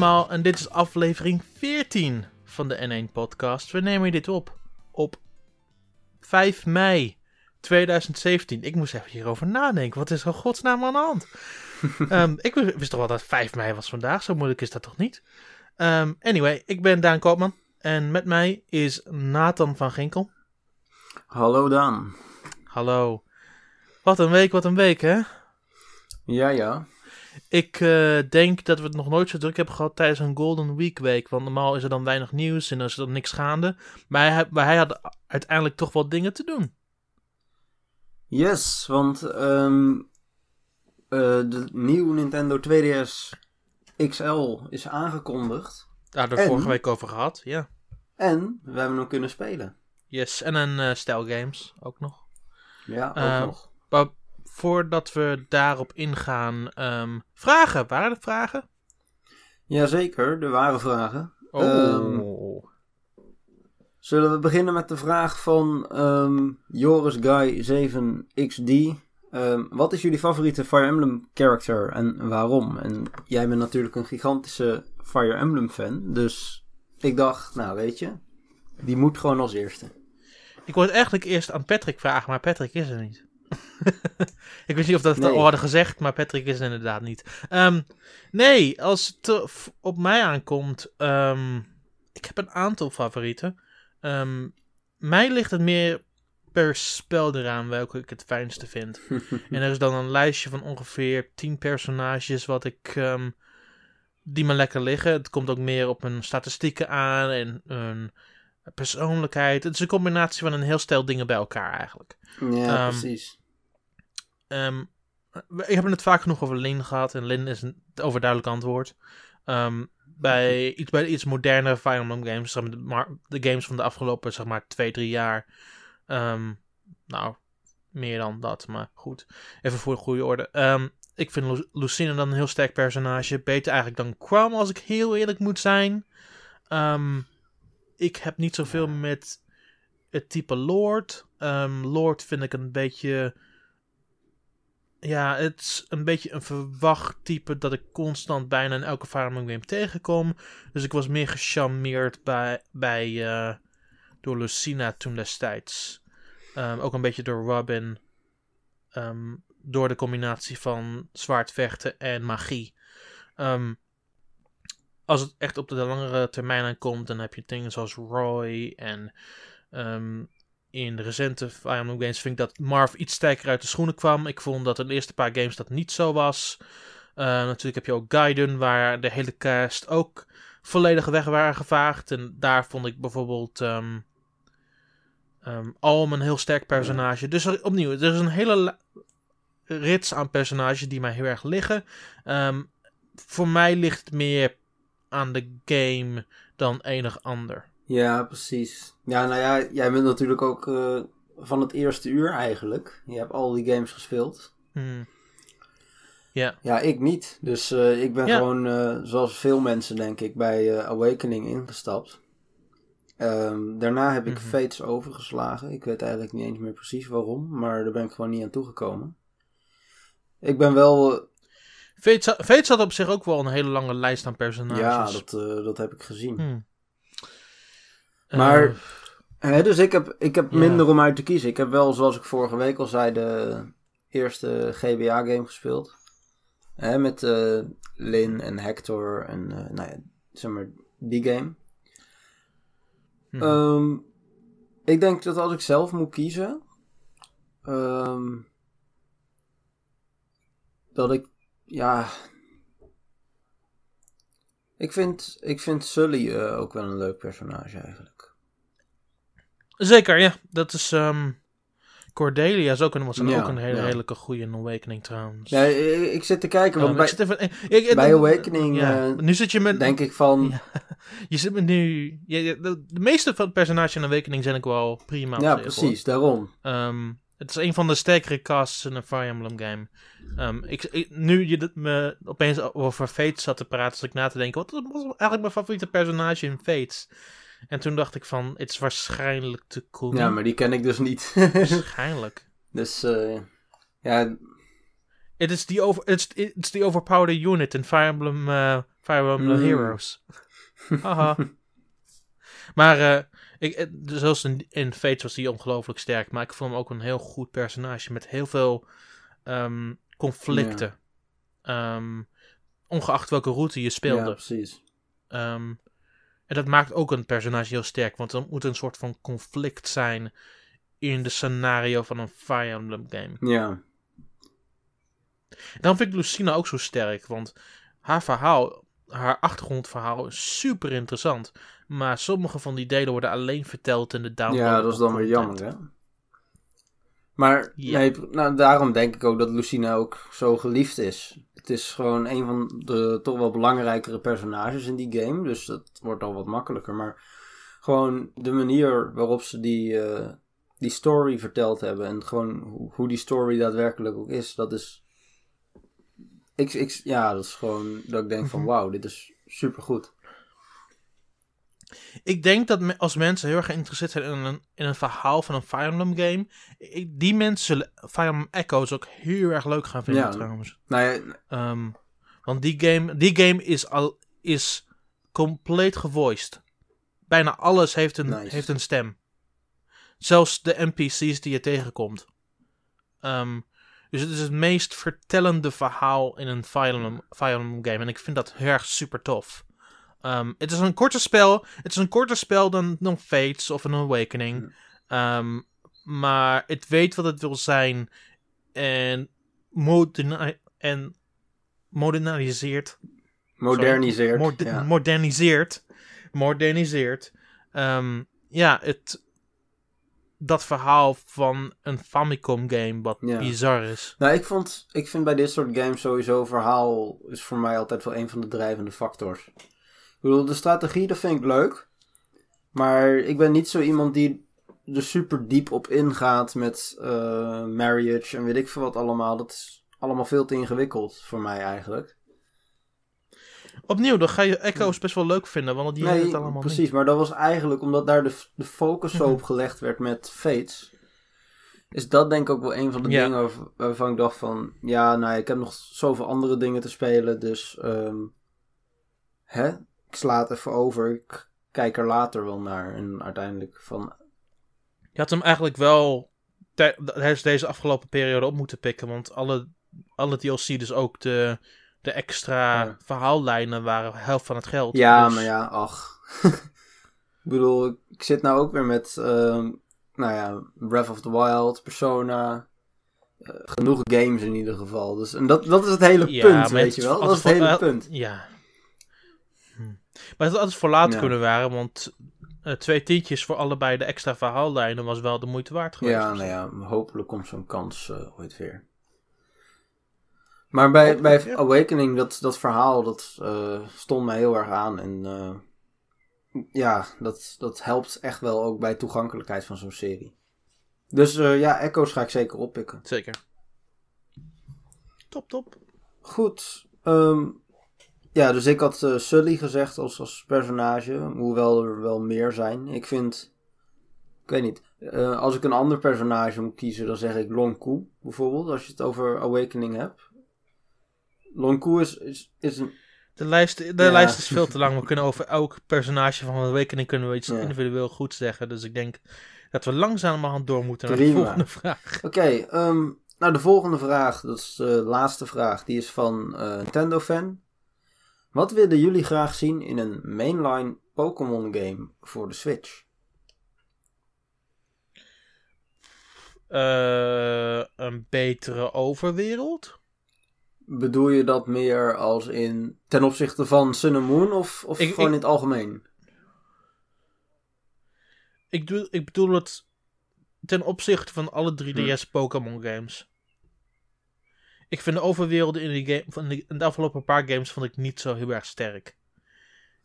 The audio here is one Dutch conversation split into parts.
Allemaal en dit is aflevering 14 van de N1 podcast. We nemen dit op op 5 mei 2017. Ik moest even hierover nadenken. Wat is er godsnaam aan de hand? um, ik wist toch wel dat 5 mei was vandaag. Zo moeilijk is dat toch niet? Um, anyway, ik ben Daan Koopman. En met mij is Nathan van Ginkel. Hallo Daan. Hallo. Wat een week, wat een week hè? Ja, ja. Ik uh, denk dat we het nog nooit zo druk hebben gehad tijdens een Golden Week week. Want normaal is er dan weinig nieuws en dan is er niks gaande. Maar hij, maar hij had uiteindelijk toch wel dingen te doen. Yes, want um, uh, de nieuwe Nintendo 2DS XL is aangekondigd. Daar hebben we vorige week over gehad, ja. En we hebben hem kunnen spelen. Yes, en een uh, stijl games ook nog. Ja, ook uh, nog. Voordat we daarop ingaan, um, vragen. Waren er vragen? Jazeker, er waren vragen. Oh. Um, zullen we beginnen met de vraag van um, Joris Guy 7XD. wat is jullie favoriete Fire Emblem character en waarom? En jij bent natuurlijk een gigantische Fire Emblem fan, dus ik dacht, nou weet je, die moet gewoon als eerste. Ik word eigenlijk eerst aan Patrick vragen, maar Patrick is er niet. ik weet niet of dat nee. al hadden gezegd, maar Patrick is er inderdaad niet. Um, nee, als het op mij aankomt, um, ik heb een aantal favorieten. Um, mij ligt het meer per spel eraan welke ik het fijnste vind. en er is dan een lijstje van ongeveer 10 personages wat ik die me lekker liggen. Het komt ook meer op mijn statistieken aan en een persoonlijkheid. Het is een combinatie van een heel stel dingen bij elkaar eigenlijk. Ja, precies. Um, ik heb het vaak genoeg over Lin gehad. En Lin is een overduidelijk antwoord. Um, bij, iets, bij iets modernere Fire Emblem games. De, games van de afgelopen zeg maar, twee, drie jaar. Um, nou, meer dan dat. Maar goed. Even voor de goede orde. ik vind Lu Lucina dan een heel sterk personage. Beter eigenlijk dan Quam, als ik heel eerlijk moet zijn. ik heb niet zoveel met het type Lord. Lord vind ik een beetje ja, het is een beetje een verwacht type dat ik constant bijna in elke Emblem game tegenkom. Dus ik was meer gecharmeerd bij, bij uh, door Lucina toen destijds. Um, ook een beetje door Robin. Um, door de combinatie van zwaardvechten en magie. Um, als het echt op de langere termijn aankomt, dan heb je dingen zoals Roy en in de recente Fire Emblem games vind ik dat Marv iets sterker uit de schoenen kwam. Ik vond dat in de eerste paar games dat niet zo was. Uh, natuurlijk heb je ook Gaiden, waar de hele cast ook volledig weg waren gevaagd. En daar vond ik bijvoorbeeld um, um, Alm een heel sterk personage. Dus opnieuw, er is een hele rits aan personages die mij heel erg liggen. Um, voor mij ligt het meer aan de game dan enig ander. Ja, precies. Ja, nou ja, jij bent natuurlijk ook uh, van het eerste uur eigenlijk. Je hebt al die games gespeeld. Hmm. Ja. Ja, ik niet. Dus uh, ik ben gewoon, uh, zoals veel mensen denk ik, bij Awakening ingestapt. Um, daarna heb ik mm -hmm. Fates overgeslagen. Ik weet eigenlijk niet eens meer precies waarom, maar daar ben ik gewoon niet aan toegekomen. Ik ben wel... Fates, Fates had op zich ook wel een hele lange lijst aan personages. Ja, dat, dat heb ik gezien. Hmm. Maar, uh, hè, dus ik heb, ik heb minder om uit te kiezen. Ik heb wel, zoals ik vorige week al zei, de eerste GBA-game gespeeld. Hè, met uh, Lin en Hector en, uh, nou ja, zeg maar, die game. Hmm. Um, ik denk dat als ik zelf moet kiezen, um, dat ik, ja, ik vind, ik vind Sully uh, ook wel een leuk personage eigenlijk. Zeker, ja. Dat is... Um, Cordelia is ook een, was een, ja, ook een hele, ja. hele goede Awakening trouwens. Ja, ik, ik zit te kijken, want um, bij, ik even, ik, ik, bij Awakening ja, uh, nu zit je met, denk ik van... Je zit met nu... Ja, de, de, meeste van de personages in Awakening zijn ik wel prima. Ja, precies, hoor. daarom. Um, het is een van de sterkere casts in een Fire Emblem game. Um, ik, ik, nu je me opeens over Fates zat te praten, zat ik na te denken, wat was eigenlijk mijn favoriete personage in Fates? En toen dacht ik van, het is waarschijnlijk te cool. Ja, maar die ken ik dus niet. waarschijnlijk. Dus, uh, ja... Het is die over, it's, it's the overpowered unit in Fire Emblem uh, Fire Emblem Mm. Heroes. Haha. maar eh, ik, eh, zoals in, in Fates was hij ongelooflijk sterk. Maar ik vond hem ook een heel goed personage. Met heel veel ehm, conflicten. Ehm, ongeacht welke route je Ja, speelde. precies. Ehm, en dat maakt ook een personage heel sterk. Want er moet een soort van conflict zijn in de scenario van een Fire Emblem game. Ja. Daarom vind ik Lucina ook zo sterk. Want haar verhaal, haar achtergrondverhaal is super interessant. Maar sommige van die delen worden alleen verteld in de download. Ja, dat is dan weer jammer, hè? Maar Ja. nee, nou, daarom denk ik ook dat Lucina ook zo geliefd is. Het is gewoon een van de toch wel belangrijkere personages in die game. Dus dat wordt al wat makkelijker. Maar gewoon de manier waarop ze die, eh, die story verteld hebben. En gewoon hoe die story daadwerkelijk ook is. Dat is... Ik, ik, ja, dat is gewoon dat ik denk van Mhm. wauw, dit is supergoed. Ik denk dat me- als mensen heel erg geïnteresseerd zijn in een, in een verhaal van een Fire Emblem game. ik- die mensen zullen Fire Emblem Echoes ook heel erg leuk gaan vinden Ja. trouwens. Nou ja, Ehm, want die game, die game is al is compleet gevoiced. Bijna alles heeft een, Nice. heeft een stem. Zelfs de NPC's die je tegenkomt. Ehm, dus het is het meest vertellende verhaal in een Fire Emblem, game. En ik vind dat heel erg super tof. Ehm, het is een korter spel. Het is een korter spel dan, dan Fates of een Awakening. Ehm, maar het weet wat het wil zijn. En, moderni en moderniseert. moderniseert. Ja. Moderniseert. Moderniseert. Ehm, ja, het, dat verhaal van een Famicom game wat Ja. bizar is. Nou, ik, vond, ik vind bij dit soort games sowieso verhaal is voor mij altijd wel een van de drijvende factors. Ik bedoel, de strategie, dat vind ik leuk. Maar ik ben niet zo iemand die er super diep op ingaat met eh, marriage en weet ik veel wat allemaal. Dat is allemaal veel te ingewikkeld voor mij eigenlijk. Opnieuw, dan ga je Echo's best wel leuk vinden, want die hebben het nee, allemaal precies. niet. Maar dat was eigenlijk omdat daar de, de focus zo Mhm. op gelegd werd met Fates. Is dat denk ik ook wel een van de Ja. dingen waarv- waarvan ik dacht van... Ja, nou, ik heb nog zoveel andere dingen te spelen, dus... ehm, hè? Ik sla het even over. Ik kijk er later wel naar. En uiteindelijk van... Je had hem eigenlijk wel tij- tijdens deze afgelopen periode op moeten pikken, want alle, alle DLC, dus ook de, de extra Ja. verhaallijnen, waren helft van het geld. Ja, Dus- maar ja, ach. ik bedoel, ik zit nou ook weer met... ehm, nou ja, Breath of the Wild, Persona... eh, genoeg games in ieder geval. Dus, en dat, dat is het hele Ja, punt, weet je wel. Dat is het hele eh, punt. Ja. Hm. Maar het had altijd voor later Ja. kunnen waren, want eh, twee tientjes voor allebei de extra verhaallijnen was wel de moeite waard geweest. Ja, nou ja, hopelijk komt zo'n kans ooit weer. Maar bij, bij ja. Awakening, dat, dat verhaal, dat eh, stond mij heel erg aan. En eh, ja, dat, dat helpt echt wel ook bij toegankelijkheid van zo'n serie. Dus eh, ja, Echo's ga ik zeker oppikken. Zeker. Top, top. Goed. ehm, ja, dus ik had eh, Sully gezegd als, als personage. Hoewel er wel meer zijn. Ik vind... Ik weet niet. eh, als ik een ander personage moet kiezen, dan zeg ik Long Ku bijvoorbeeld. Als je het over Awakening hebt. Long Ku is, is, is een... De, lijst, de Ja. lijst is veel te lang. We kunnen over elk personage van een week kunnen we iets Ja. individueel goed zeggen. Dus ik denk dat we langzamerhand door moeten naar Prima. de volgende vraag. Oké, ehm, nou de volgende vraag. Dat is de laatste vraag. Die is van eh Nintendo-fan. Wat willen jullie graag zien in een mainline Pokémon game voor de Switch? Eh, een betere overwereld? Bedoel je dat meer als in ten opzichte van Sun and Moon of, of Ik- gewoon ik- in het algemeen? Ik, doe, ik bedoel het ten opzichte van alle 3DS Hm. Pokémon games. Ik vind de overwerelden in, die game, van de, in de afgelopen paar games vond ik niet zo heel erg sterk.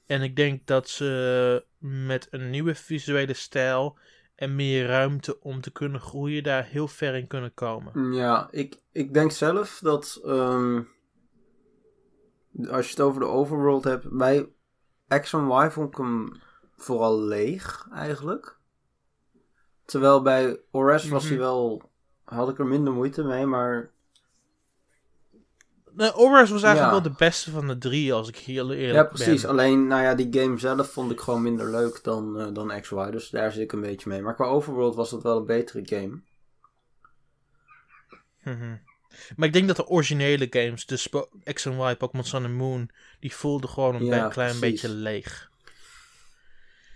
En ik denk dat ze met een nieuwe visuele stijl en meer ruimte om te kunnen groeien daar heel ver in kunnen komen. Ja, ik, ik denk zelf dat ehm, als je het over de overworld hebt, bij X en Y vond ik hem vooral leeg eigenlijk. Terwijl bij Ores was hij Mhm. wel, had ik er minder moeite mee, maar Overwatch was eigenlijk wel de beste van de drie, als ik hier eerlijk ben. Ja, precies. Alleen, nou ja, die game zelf vond ik gewoon minder leuk dan, uh, dan XY. Dus daar zit ik een beetje mee. Maar qua Overworld was het wel een betere game. Mhm. Maar ik denk dat de originele games, dus X en Y, Pokémon Sun and Moon, die voelden gewoon een klein beetje leeg.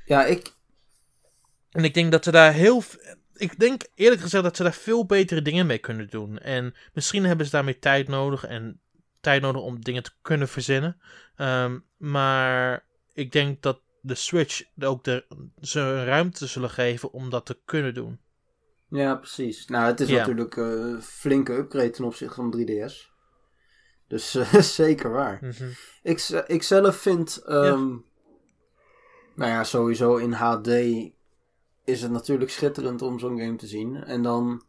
Ja, ik... En ik denk dat ze daar heel... Ik denk eerlijk gezegd dat ze daar veel betere dingen mee kunnen doen. En misschien hebben ze daarmee tijd nodig en tijd nodig om dingen te kunnen verzinnen. Um, maar ik denk dat de Switch ook de, ze ruimte zullen geven om dat te kunnen doen. Ja, precies. Nou, het is natuurlijk een uh, flinke upgrade ten opzichte van 3DS. Dus uh, zeker waar. Mhm. ik, ik zelf vind, um, nou ja, sowieso in HD is het natuurlijk schitterend om zo'n game te zien. En dan,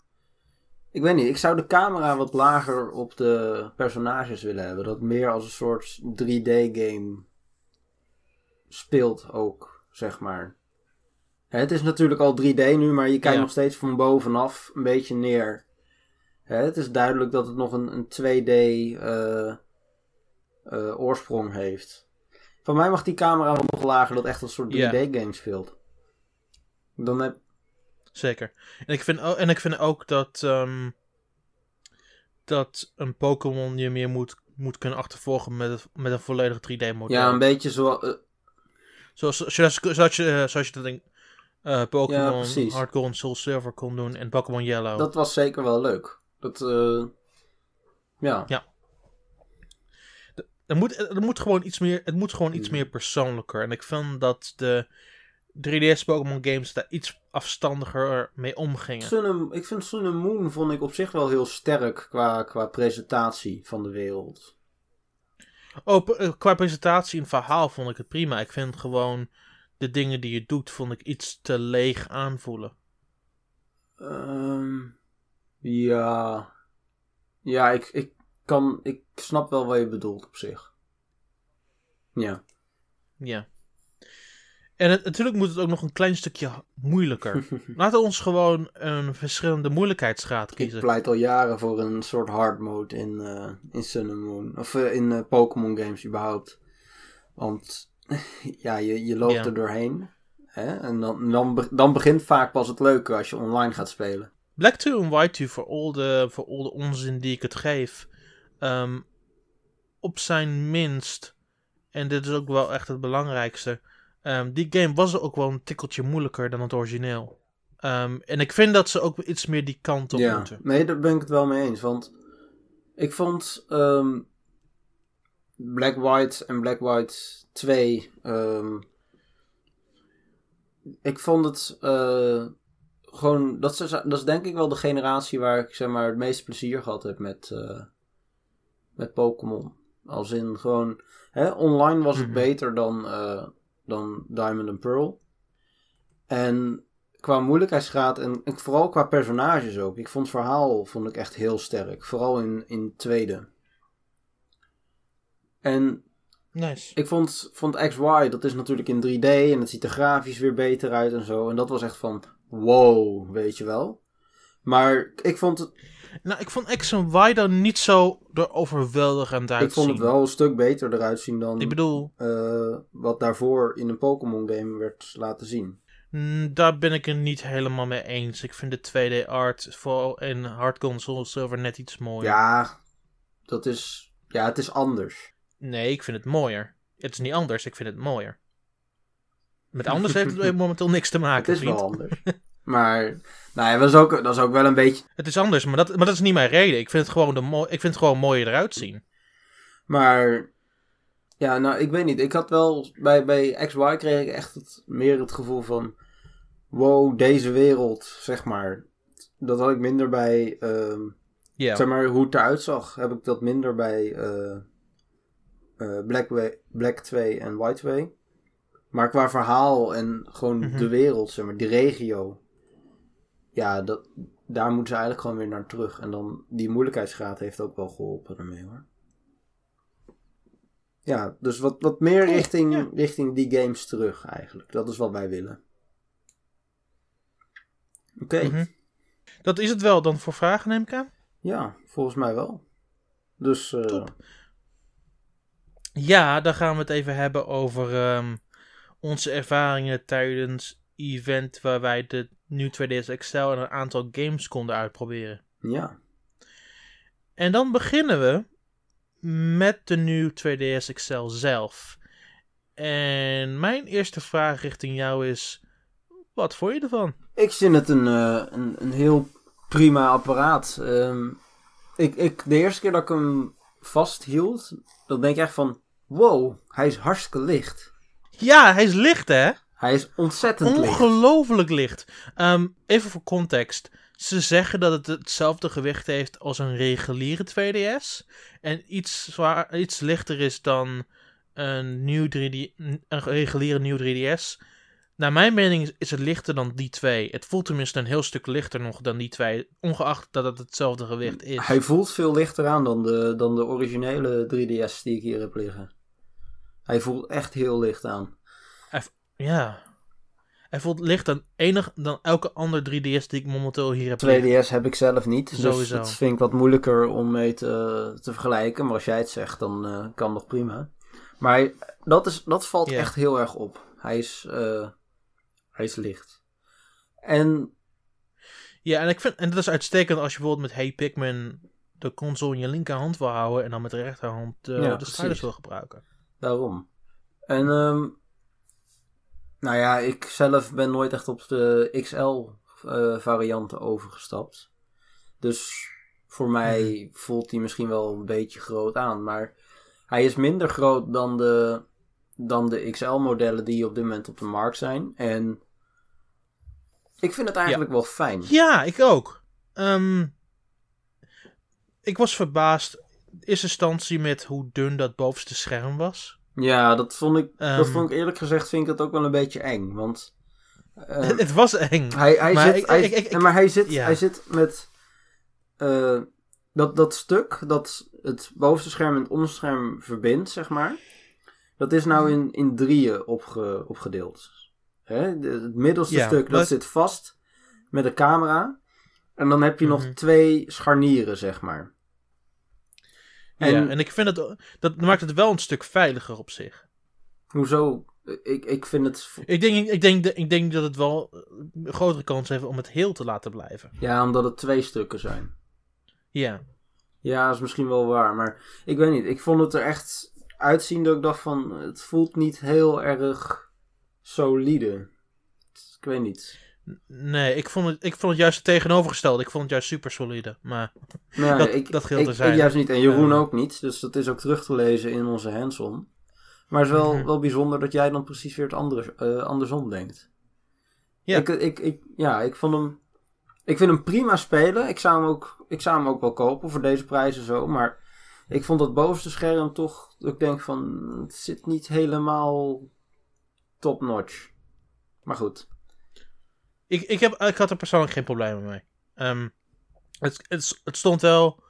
ik weet niet, ik zou de camera wat lager op de personages willen hebben. Dat meer als een soort 3D-game speelt ook, zeg maar. Het is natuurlijk al 3D nu, maar je kijkt nog steeds van bovenaf een beetje neer. Het is duidelijk dat het nog een, een 2D uh, uh, oorsprong heeft. Van mij mag die camera nog lager, dat echt een soort 3D-game speelt. Dan heb... Zeker. En ik vind, en ik vind ook dat, um, dat een Pokémon je meer moet, moet kunnen achtervolgen met, met een volledig 3D-model. Ja, een beetje zo, uh... zoals, zoals, zoals, je, zoals je dat denk, uh, Pokémon ja, Hardcore en Soul Silver kon doen en Pokémon Yellow. Dat was zeker wel leuk. Dat, uh, ja. Ja. Er moet, er moet gewoon iets meer, het moet gewoon iets mm. meer persoonlijker. En ik vind dat de 3DS Pokémon games daar iets afstandiger mee omgingen. Sun ik vind Sun Moon vond ik op zich wel heel sterk qua, qua presentatie van de wereld. Oh, eh, qua presentatie en verhaal vond ik het prima. Ik vind gewoon de dingen die je doet, vond ik iets te leeg aanvoelen. Um, ja. Ja, ik, ik kan. Ik snap wel wat je bedoelt op zich. Ja. Ja. En het, natuurlijk moet het ook nog een klein stukje moeilijker. Laten we ons gewoon een verschillende moeilijkheidsgraad kiezen. Ik pleit al jaren voor een soort hard mode in, uh, in Sun and Moon. Of uh, in uh, Pokémon games überhaupt. Want ja, je, je loopt er doorheen. Hè? En dan, dan, dan begint vaak pas het leuke als je online gaat spelen. Black 2 en White 2, voor al de, voor al de onzin die ik het geef, um, op zijn minst, en dit is ook wel echt het belangrijkste, um, die game was ook wel een tikkeltje moeilijker dan het origineel. Um, en ik vind dat ze ook iets meer die kant op ja, moeten. Nee, daar ben ik het wel mee eens. Want ik vond Black White en Black White 2. ik vond het. Uh, gewoon, dat is, dat is denk ik wel de generatie waar ik zeg maar het meeste plezier gehad heb met, uh, met Pokémon. Als in gewoon, hè, online was het mhm. beter dan, uh, dan Diamond and Pearl. En qua moeilijkheidsgraad en, en, vooral qua personages ook. Ik vond het verhaal vond ik echt heel sterk. Vooral in, in tweede. En nice. ik vond, vond XY, dat is natuurlijk in 3D en het ziet er grafisch weer beter uit en zo. En dat was echt van, wow, weet je wel. Maar ik vond het... Nou, ik vond X en Y dan niet zo er overweldigend uitzien. Ik vond het wel een stuk beter eruit zien dan... Ik bedoel... Uh, wat daarvoor in een Pokémon game werd laten zien. Mm, daar ben ik het niet helemaal mee eens. Ik vind de 2D art vooral in Hard Console Silver net iets mooier. Ja, dat is... Ja, het is anders. Nee, ik vind het mooier. Het is niet anders, ik vind het mooier. Met anders heeft het momenteel niks te maken. Het is wel anders. Maar, nou ja, dat is, ook, dat is ook wel een beetje. Het is anders, maar dat, maar dat is niet mijn reden. Ik vind het gewoon, de ik vind het gewoon mooier eruit zien. Maar, ja, nou, ik weet niet. Ik had wel, bij, bij XY kreeg ik echt het, meer het gevoel van, wow, deze wereld, zeg maar. Dat had ik minder bij, uh, zeg maar, hoe het eruit zag, heb ik dat minder bij uh, uh, Black, Black 2 en White 2. Maar qua verhaal en gewoon mhm. de wereld, zeg maar, die regio. Ja, dat, daar moeten ze eigenlijk gewoon weer naar terug. En dan, die moeilijkheidsgraad heeft ook wel geholpen ermee hoor. Ja, dus wat, wat meer richting, richting die games terug eigenlijk. Dat is wat wij willen. Oké. Mhm. Dat is het wel dan voor vragen, neem ik aan? Ja, volgens mij wel. Dus. Uh... Ja, dan gaan we het even hebben over ehm, onze ervaringen tijdens event waar wij de nieuwe 2DS XL en een aantal games konden uitproberen. Ja. En dan beginnen we met de nieuwe 2DS XL zelf. En mijn eerste vraag richting jou is: wat vond je ervan? Ik vind het een, uh, een, een heel prima apparaat. Um, ik, ik, de eerste keer dat ik hem vasthield, dan denk ik echt van: wow, hij is hartstikke licht. Ja, hij is licht hè? Hij is ontzettend licht. Ongelooflijk licht. Um, even voor context. Ze zeggen dat het hetzelfde gewicht heeft als een reguliere 2DS. En iets, zwaar, iets lichter is dan een, nieuw 3D, een reguliere nieuw 3DS. Naar mijn mening is het lichter dan die twee. Het voelt tenminste een heel stuk lichter nog dan die twee. Ongeacht dat het hetzelfde gewicht is. Hij voelt veel lichter aan dan de, dan de originele 3DS die ik hier heb liggen. Hij voelt echt heel licht aan. Ja. Hij voelt licht dan, enig, dan elke andere 3DS die ik momenteel hier heb. 2DS heb ik zelf niet. Dus Sowieso. dat vind ik wat moeilijker om mee te, te vergelijken. Maar als jij het zegt, dan uh, kan nog prima. Maar dat, is, dat valt echt heel erg op. Hij is, uh, hij is licht. En... Ja, en, ik vind, en dat is uitstekend als je bijvoorbeeld met Hey Pikmin de console in je linkerhand wil houden en dan met de rechterhand ja, de stylus wil gebruiken. Daarom. En um, nou ja, ik zelf ben nooit echt op de XL-varianten uh, overgestapt. Dus voor mij mhm. voelt hij misschien wel een beetje groot aan. Maar hij is minder groot dan de, dan de XL-modellen die op dit moment op de markt zijn. En ik vind het eigenlijk wel fijn. Ja, ik ook. Um, ik was verbaasd in eerste instantie met hoe dun dat bovenste scherm was. Ja, dat vond ik, dat ehm. vond ik eerlijk gezegd vind ik het ook wel een beetje eng. Want uh, het was eng. Hij, hij maar zit, hij, ik, maar hij zit, hij zit met uh, dat, dat stuk dat het bovenste scherm en het onderste scherm verbindt, zeg maar. Dat is nou in, in drieën opge, opgedeeld. Hè? het middelste stuk dat zit vast met de camera. En dan heb je nog mhm. twee scharnieren, zeg maar. En, ja, en ik vind het, dat maakt het wel een stuk veiliger op zich. Hoezo? Ik, ik vind het... Ik denk, ik, denk, ik denk dat het wel een grotere kans heeft om het heel te laten blijven. Ja, omdat het twee stukken zijn. Ja. Ja, dat is misschien wel waar. Maar ik weet niet. Ik vond het er echt uitzien dat ik dacht van... Het voelt niet heel erg solide. Ik weet niet. Nee, ik vond, het, ik vond het juist tegenovergesteld. Ik vond het juist super solide. Maar nou, dat, ik, dat geldt ik, ik, juist niet. En Jeroen ook niet. Dus dat is ook terug te lezen in onze hands-on. Maar het is wel, mhm. wel bijzonder dat jij dan precies weer het andere, uh, andersom denkt. Ja. Ik, ik, ik, ja, ik vond hem... Ik vind hem prima spelen. Ik zou hem ook, ik zou hem ook wel kopen voor deze prijzen zo. Maar ik vond dat bovenste scherm toch... Ik denk van... Het zit niet helemaal top-notch. Maar goed. Ik, ik, heb, ik had er persoonlijk geen problemen mee. Um, het, het, het, stond wel.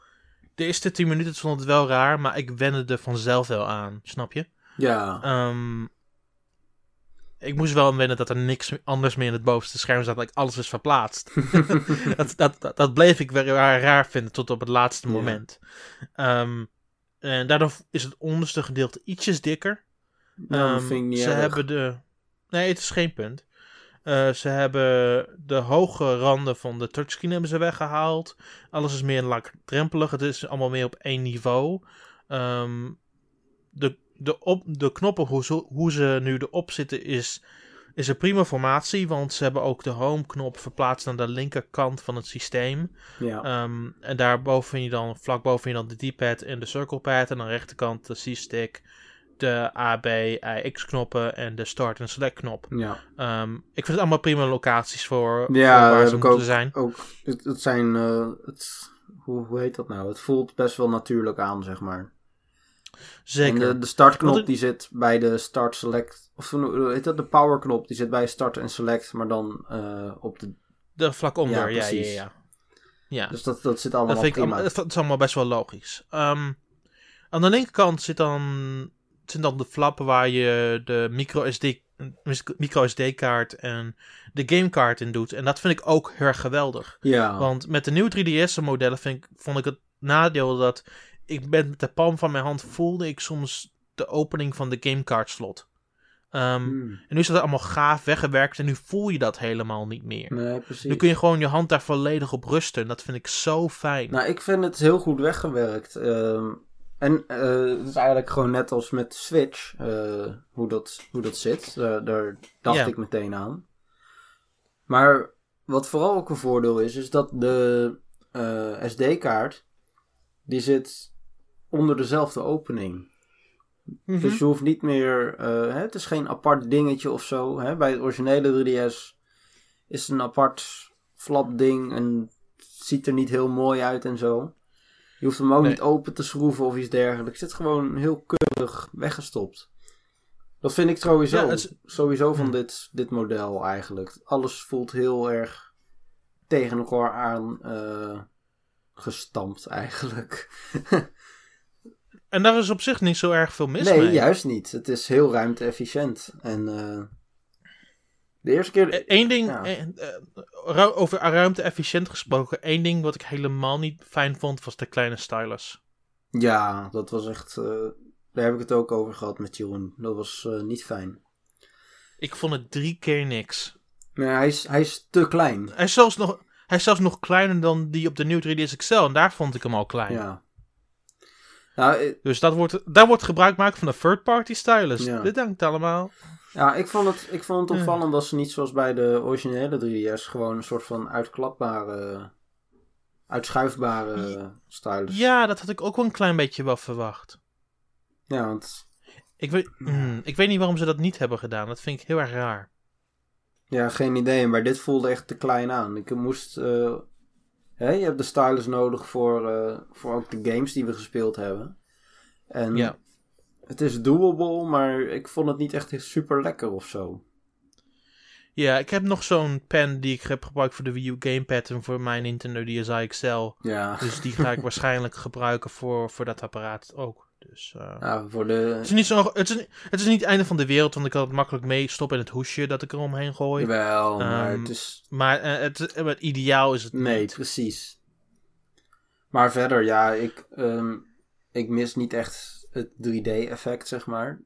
De eerste 10 minuten stond het wel raar, maar ik wende er vanzelf wel aan. Snap je? Ja. Um, ik moest wel wennen dat er niks anders meer in het bovenste scherm zat. Dat alles is verplaatst. dat, dat, dat, bleef ik weer raar vinden tot op het laatste moment. Um, en daardoor is het onderste gedeelte ietsjes dikker. Nou, vind ik niet ze hebben de. Nee, het is geen punt. Uh, ze hebben de hoge randen van de touchscreen hebben ze weggehaald. Alles is meer laagdrempelig. Het is allemaal meer op één niveau. Um, de, de, op, de knoppen, hoe ze, hoe ze nu erop zitten, is, is een prima formatie. Want ze hebben ook de home-knop verplaatst naar de linkerkant van het systeem. Ja. Um, en daarboven vind je dan, vlak boven je dan de D-pad en de circle pad. En aan de rechterkant de C-stick de A, B, X knoppen en de start en select knop. Ja. Um, ik vind het allemaal prima locaties voor, ja, voor waar ze moeten ook, zijn. Ook, het, het zijn, uh, het, hoe, hoe heet dat nou? Het voelt best wel natuurlijk aan, zeg maar. Zeker. En de, de startknop die zit bij de start select, of hoe heet dat? De power knop die zit bij start en select, maar dan uh, op de... De vlak onder, ja, ja, ja, ja. Dus dat, dat zit allemaal dat vind prima. Ik, dat is allemaal best wel logisch. Um, aan de linkerkant zit dan zijn dan de flappen waar je de micro SD, micro SD kaart en de gamekaart in doet. En dat vind ik ook heel erg geweldig. Ja. Want met de nieuwe 3DS modellen vind ik, vond ik het nadeel dat ik ben met de palm van mijn hand voelde ik soms de opening van de gamecard slot. Ehm, Hmm. En nu is dat allemaal gaaf weggewerkt en nu voel je dat helemaal niet meer. Nee, precies. Nu kun je gewoon je hand daar volledig op rusten. En dat vind ik zo fijn. Nou, ik vind het heel goed weggewerkt. Ehm, en eh, het is eigenlijk gewoon net als met Switch, eh, hoe, dat, hoe dat zit. Eh, daar dacht ik meteen aan. Maar wat vooral ook een voordeel is, is dat de SD-kaart, die zit onder dezelfde opening. Mhm. Dus je hoeft niet meer, hè, het is geen apart dingetje of zo. Hè? Bij het originele 3DS is het een apart flap ding en ziet er niet heel mooi uit en zo. Je hoeft hem ook Nee. niet open te schroeven of iets dergelijks. Het zit gewoon heel keurig weggestopt. Dat vind ik sowieso, Ja, het is- sowieso van Hm. dit, dit model eigenlijk. Alles voelt heel erg tegen elkaar aan eh, gestampt eigenlijk. En daar is op zich niet zo erg veel mis nee, mee. juist niet. Het is heel ruimte-efficiënt. En eh, de eerste keer... Eén ding, Ja. eh, eh, over ruimte-efficiënt gesproken. één ding wat ik helemaal niet fijn vond, was de kleine stylus. Ja, dat was echt... eh, daar heb ik het ook over gehad met Jeroen. Dat was niet fijn. Ik vond het drie keer niks. Maar hij is, hij is te klein. Hij is zelfs nog, hij is zelfs nog kleiner dan die op de nieuwe 3DS XL. En daar vond ik hem al klein. Ja. Nou, eh, Dus dat wordt, daar wordt gebruik gemaakt van een third-party stylus. Ja. Dit dankt allemaal. ja, ik vond het, ik vond het Ja. opvallend dat ze niet zoals bij de originele 3DS... gewoon een soort van uitklapbare... uitschuifbare stylus. Ja, dat had ik ook wel een klein beetje wel verwacht. Ja, want... Ik weet, hmm, ik weet niet waarom ze dat niet hebben gedaan. Dat vind ik heel erg raar. Ja, geen idee. Maar dit voelde echt te klein aan. Ik moest... eh, hè, je hebt de stylus nodig voor, eh, voor ook de games die we gespeeld hebben. En Ja. het is doable, maar ik vond het niet echt super lekker of zo. Ja, ik heb nog zo'n pen die ik heb gebruikt voor de Wii U Gamepad en voor mijn Nintendo DSi XL. Ja, Dus die ga ik waarschijnlijk gebruiken voor, voor dat apparaat ook. Dus, eh, ja voor de... het, is niet zo, het, is, het is niet het einde van de wereld, want ik kan het makkelijk meestoppen in het hoesje dat ik er omheen gooi. Wel, maar Ehm, het is... Maar eh, het, het ideaal is het Nee, niet. precies. Maar verder, ja, ik, ehm, ik mis niet echt het 3D-effect, zeg maar.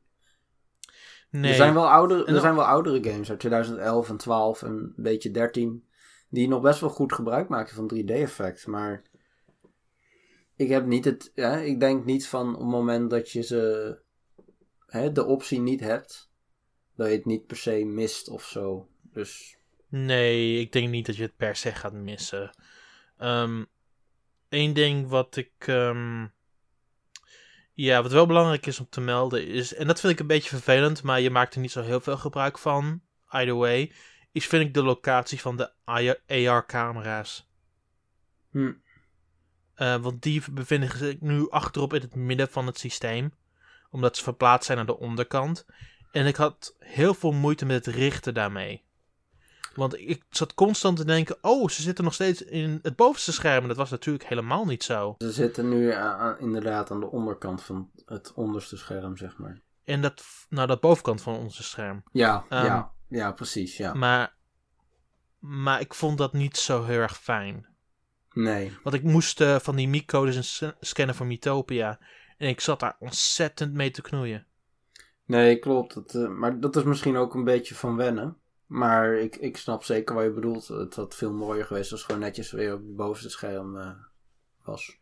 Nee. Er, zijn wel oudere, er zijn wel oudere games uit 2011 en 12 en een beetje 13... die nog best wel goed gebruik maken van 3D-effect, maar... Ik heb niet het... Ja, ik denk niet van op het moment dat je ze... Hè, de optie niet hebt... dat je het niet per se mist of zo. Dus... Nee, ik denk niet dat je het per se gaat missen. Ehm Eén ding wat ik. ehm, ja, wat wel belangrijk is om te melden is. En dat vind ik een beetje vervelend, maar je maakt er niet zo heel veel gebruik van. Either way. Is vind ik de locatie van de AR-camera's. Hm, Eh, want die bevinden zich nu achterop in het midden van het systeem. Omdat ze verplaatst zijn naar de onderkant. En ik had heel veel moeite met het richten daarmee. Want ik zat constant te denken: oh, ze zitten nog steeds in het bovenste scherm. En dat was natuurlijk helemaal niet zo. Ze zitten nu aan- aan- inderdaad aan de onderkant van het onderste scherm, zeg maar. En dat, nou, dat bovenkant van onze scherm. Ja, Ehm, ja, ja, precies, ja. Maar, maar ik vond dat niet zo heel erg fijn. Nee, Want ik moest eh, van die MIC-codes en scannen voor Mythopia. En ik zat daar ontzettend mee te knoeien. nee, klopt. Het, eh, maar dat is misschien ook een beetje van wennen. Maar ik, ik snap zeker wat je bedoelt. Het had veel mooier geweest als het gewoon netjes weer op het bovenste scherm eh, was.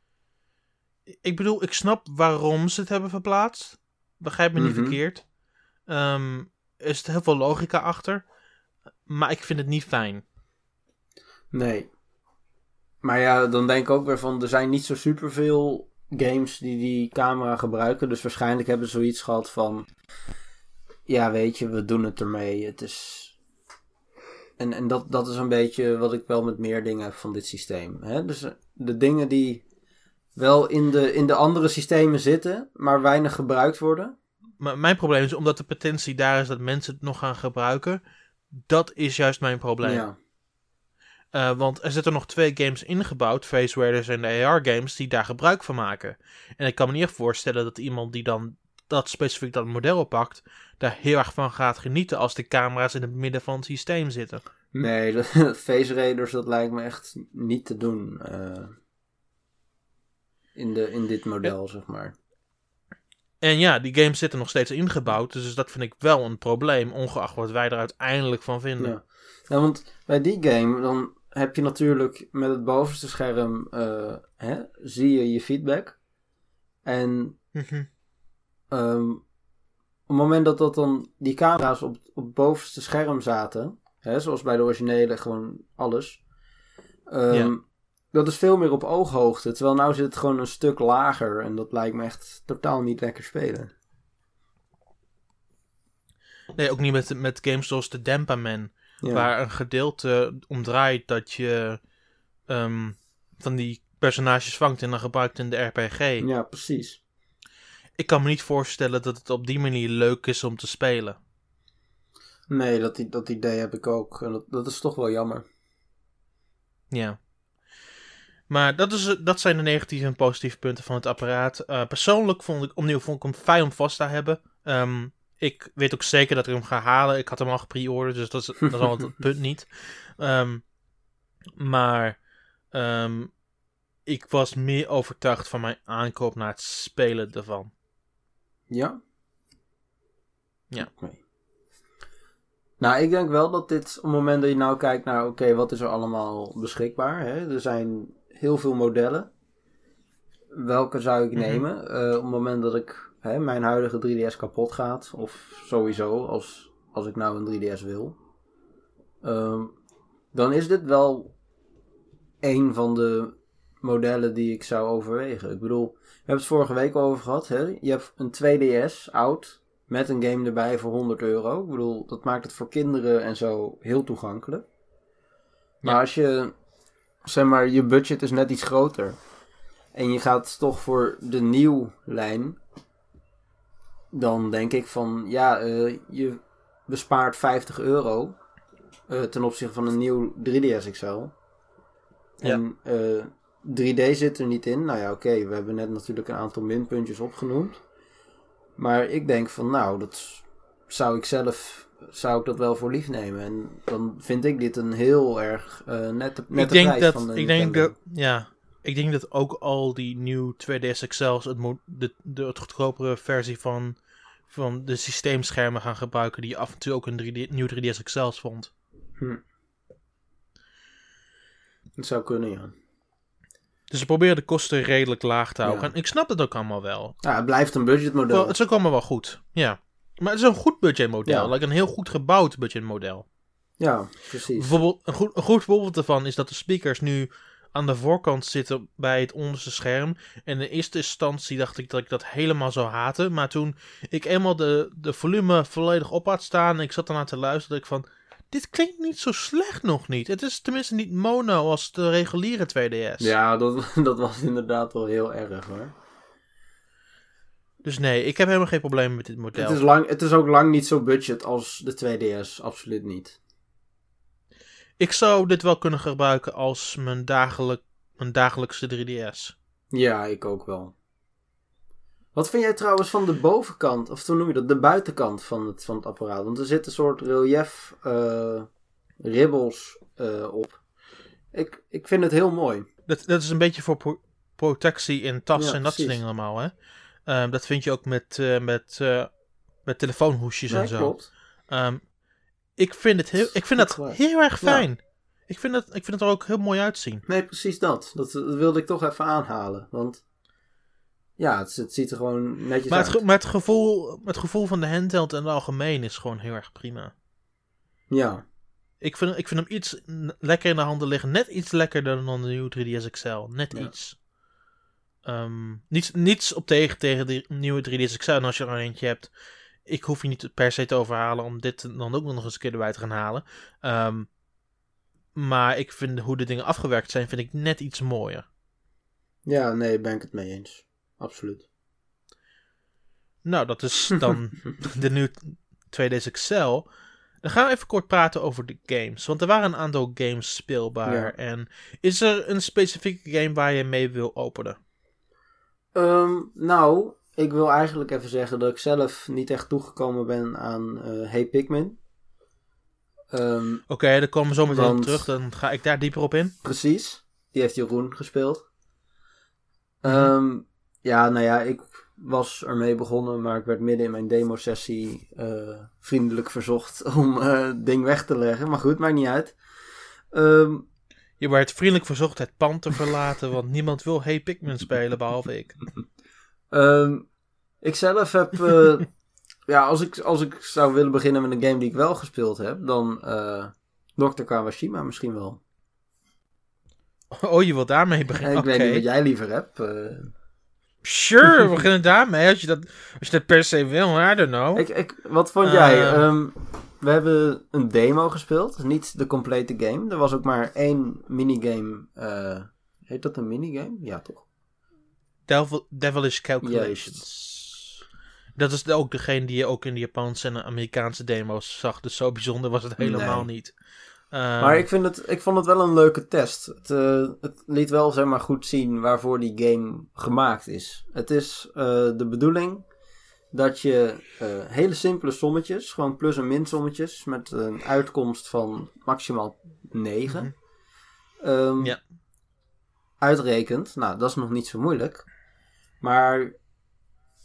Ik bedoel, ik snap waarom ze het hebben verplaatst. Begrijp me niet Mhm. verkeerd. Ehm, er zit heel veel logica achter. Maar ik vind het niet fijn. Nee. Maar ja, dan denk ik ook weer van, er zijn niet zo superveel games die die camera gebruiken. Dus waarschijnlijk hebben ze zoiets gehad van, ja weet je, we doen het ermee. Het is... En, en dat, dat is een beetje wat ik wel met meer dingen heb van dit systeem. Hè? Dus eh, de dingen die wel in de, in de andere systemen zitten, maar weinig gebruikt worden. Maar mijn probleem is, omdat de potentie daar is dat mensen het nog gaan gebruiken. Dat is juist mijn probleem. Ja. Eh, want er zitten nog twee games ingebouwd, Face Raiders en de AR games, die daar gebruik van maken. En ik kan me niet echt voorstellen dat iemand die dan dat specifiek dat model oppakt, daar heel erg van gaat genieten als de camera's in het midden van het systeem zitten. Nee, de Face Raiders, dat lijkt me echt niet te doen. eh. in, de, in dit model, zeg maar. En ja, die games zitten nog steeds ingebouwd. Dus dat vind ik wel een probleem, ongeacht wat wij er uiteindelijk van vinden. Ja, ja want bij die game, dan heb je natuurlijk met het bovenste scherm, uh, hè, zie je je feedback. En Mhm. ehm, op het moment dat, dat dan die camera's op, op het bovenste scherm zaten, hè, zoals bij de originele, gewoon alles. ehm. Dat is veel meer op ooghoogte. Terwijl nou zit het gewoon een stuk lager. En dat lijkt me echt totaal niet lekker spelen. Nee, ook niet met, met games zoals de Dempaman. Ja. Waar een gedeelte om draait dat je ehm, van die personages vangt en dan gebruikt in de RPG. ja, precies. Ik kan me niet voorstellen dat het op die manier leuk is om te spelen. Nee, dat, dat idee heb ik ook. En dat, dat is toch wel jammer. Ja. Maar dat, is, dat zijn de negatieve en positieve punten van het apparaat. Eh, persoonlijk vond ik, opnieuw vond ik hem fijn om vast te hebben. Ehm, ik weet ook zeker dat ik hem ga halen. Ik had hem al gepreorderd, dus dat is, dat is al het punt niet. Ehm, maar ehm, ik was meer overtuigd van mijn aankoop naar het spelen ervan. Ja? Ja. Oké. Nou, ik denk wel dat dit, op het moment dat je nou kijkt naar, oké, wat is er allemaal beschikbaar? Hè? Er zijn heel veel modellen. Welke zou ik Mhm. nemen? Eh, op het moment dat ik, hè, mijn huidige 3DS kapot gaat, of sowieso, als, als ik nou een 3DS wil. Ehm, dan is dit wel een van de modellen die ik zou overwegen. Ik bedoel, we hebben het vorige week al over gehad. Hè? Je hebt een 2DS oud met een game erbij voor 100 euro. Ik bedoel, dat maakt het voor kinderen en zo heel toegankelijk. Maar Ja. als je, zeg maar, je budget is net iets groter. En je gaat toch voor de nieuw lijn. Dan denk ik van, ja, eh, je bespaart 50 euro. eh, ten opzichte van een nieuw 3DS XL. En eh, 3D zit er niet in. Nou ja, oké, we hebben net natuurlijk een aantal minpuntjes opgenoemd. Maar ik denk van, nou, dat zou ik zelf, zou ik dat wel voor lief nemen. En dan vind ik dit een heel erg eh nette, ik nette denk prijs dat, van de ik denk Nintendo. dat, ja, ik denk dat ook al die nieuw 2DS XL's het, de, de het goedkopere versie van, van de systeemschermen gaan gebruiken die je af en toe ook in 3D, nieuw 3DS XL's vond. Dat zou kunnen, ja. Dus ze proberen de kosten redelijk laag te houden. Ja. En ik snap het ook allemaal wel. Ja, het blijft een budgetmodel. Wel, het is ook allemaal wel goed. Ja. Maar het is een goed budgetmodel. Ja. Like een heel goed gebouwd budgetmodel. Ja, precies. Bijvoorbeeld, een, goed, een goed voorbeeld daarvan is dat de speakers nu aan de voorkant zitten bij het onderste scherm. En in eerste instantie dacht ik dat ik dat helemaal zou haten. Maar toen ik eenmaal de, de volume volledig op had staan en ik zat ernaar te luisteren, dacht ik van... Dit klinkt niet zo slecht nog niet. Het is tenminste niet mono als de reguliere 2DS. Ja, dat, dat was inderdaad wel heel erg hoor. Dus nee, ik heb helemaal geen probleem met dit model. Het is, lang, het is ook lang niet zo budget als de 2DS, absoluut niet. Ik zou dit wel kunnen gebruiken als mijn, dagelijk, mijn dagelijkse 3DS. Ja, ik ook wel. Wat vind jij trouwens van de bovenkant, of hoe noem je dat, de buitenkant van het, van het apparaat? Want er zitten een soort relief eh, ribbels eh, op. Ik, ik vind het heel mooi. Dat, dat is een beetje voor pro- protectie in tassen Ja, en dat soort dingen allemaal. Hè? Ehm, dat vind je ook met, eh, met, met telefoonhoesjes Nee, en zo. klopt. Ehm, ik vind, het heel, ik vind dat heel erg fijn. Ik, vind het, ik vind het er ook heel mooi uitzien. Nee, precies dat. dat. Dat wilde ik toch even aanhalen. Want ja, het, het ziet er gewoon netjes Maar uit. maar het, gevoel, het gevoel van de handheld in het algemeen is gewoon heel erg prima. Ja, Ik vind, ik vind hem iets lekker in de handen liggen. Net iets lekkerder dan de nieuwe 3DS XL. Net Ja. iets. Ehm, niets, niets op tegen tegen de nieuwe 3DS XL. En als je er eentje hebt, ik hoef je niet per se te overhalen om dit dan ook nog eens een keer erbij te gaan halen. Ehm, maar ik vind hoe de dingen afgewerkt zijn, vind ik net iets mooier. ja, nee, ben ik het mee eens. Absoluut. Nou, dat is dan de nieuwe 2DS XL. Dan gaan we even kort praten over de games. Want er waren een aantal games speelbaar. Ja. En is er een specifieke game waar je mee wil openen? Ehm, nou, ik wil eigenlijk even zeggen dat ik zelf niet echt toegekomen ben aan eh Hey Pikmin. Ehm, Oké, daar komen we zo meteen op terug. Dan ga ik daar dieper op in. precies, die heeft Jeroen gespeeld. Ehm, ja, nou ja, ik was ermee begonnen, maar ik werd midden in mijn demo-sessie eh, vriendelijk verzocht om eh, het ding weg te leggen. Maar goed, maakt niet uit. Ehm, je werd vriendelijk verzocht het pand te verlaten, want niemand wil Hey Pikmin spelen, behalve ik. Um, ik zelf heb... Uh, ja, als ik, als ik zou willen beginnen met een game die ik wel gespeeld heb, dan Dr. Kawashima misschien wel. Oh, je wilt daarmee beginnen? Ik weet niet wat jij liever hebt. Sure, we beginnen daarmee. Als je dat, als je dat per se wil, I don't know. Ik, ik, wat vond jij? Uh, we hebben een demo gespeeld, niet de complete game. Er was ook maar één minigame. Uh, heet dat een minigame? Ja, toch? Devil, Devilish Calculations. Dat is ook degene die je ook in de Japanse en Amerikaanse demo's zag. Dus zo bijzonder was het helemaal niet. Ehm, maar ik, vind het, ik vond het wel een leuke test. Het, uh, het liet wel zeg maar, goed zien waarvoor die game gemaakt is. Het is uh, de bedoeling dat je uh, hele simpele sommetjes, gewoon plus- en min sommetjes, met een uitkomst van maximaal 9, mm -hmm. um, ja. uitrekent. Nou, dat is nog niet zo moeilijk. Maar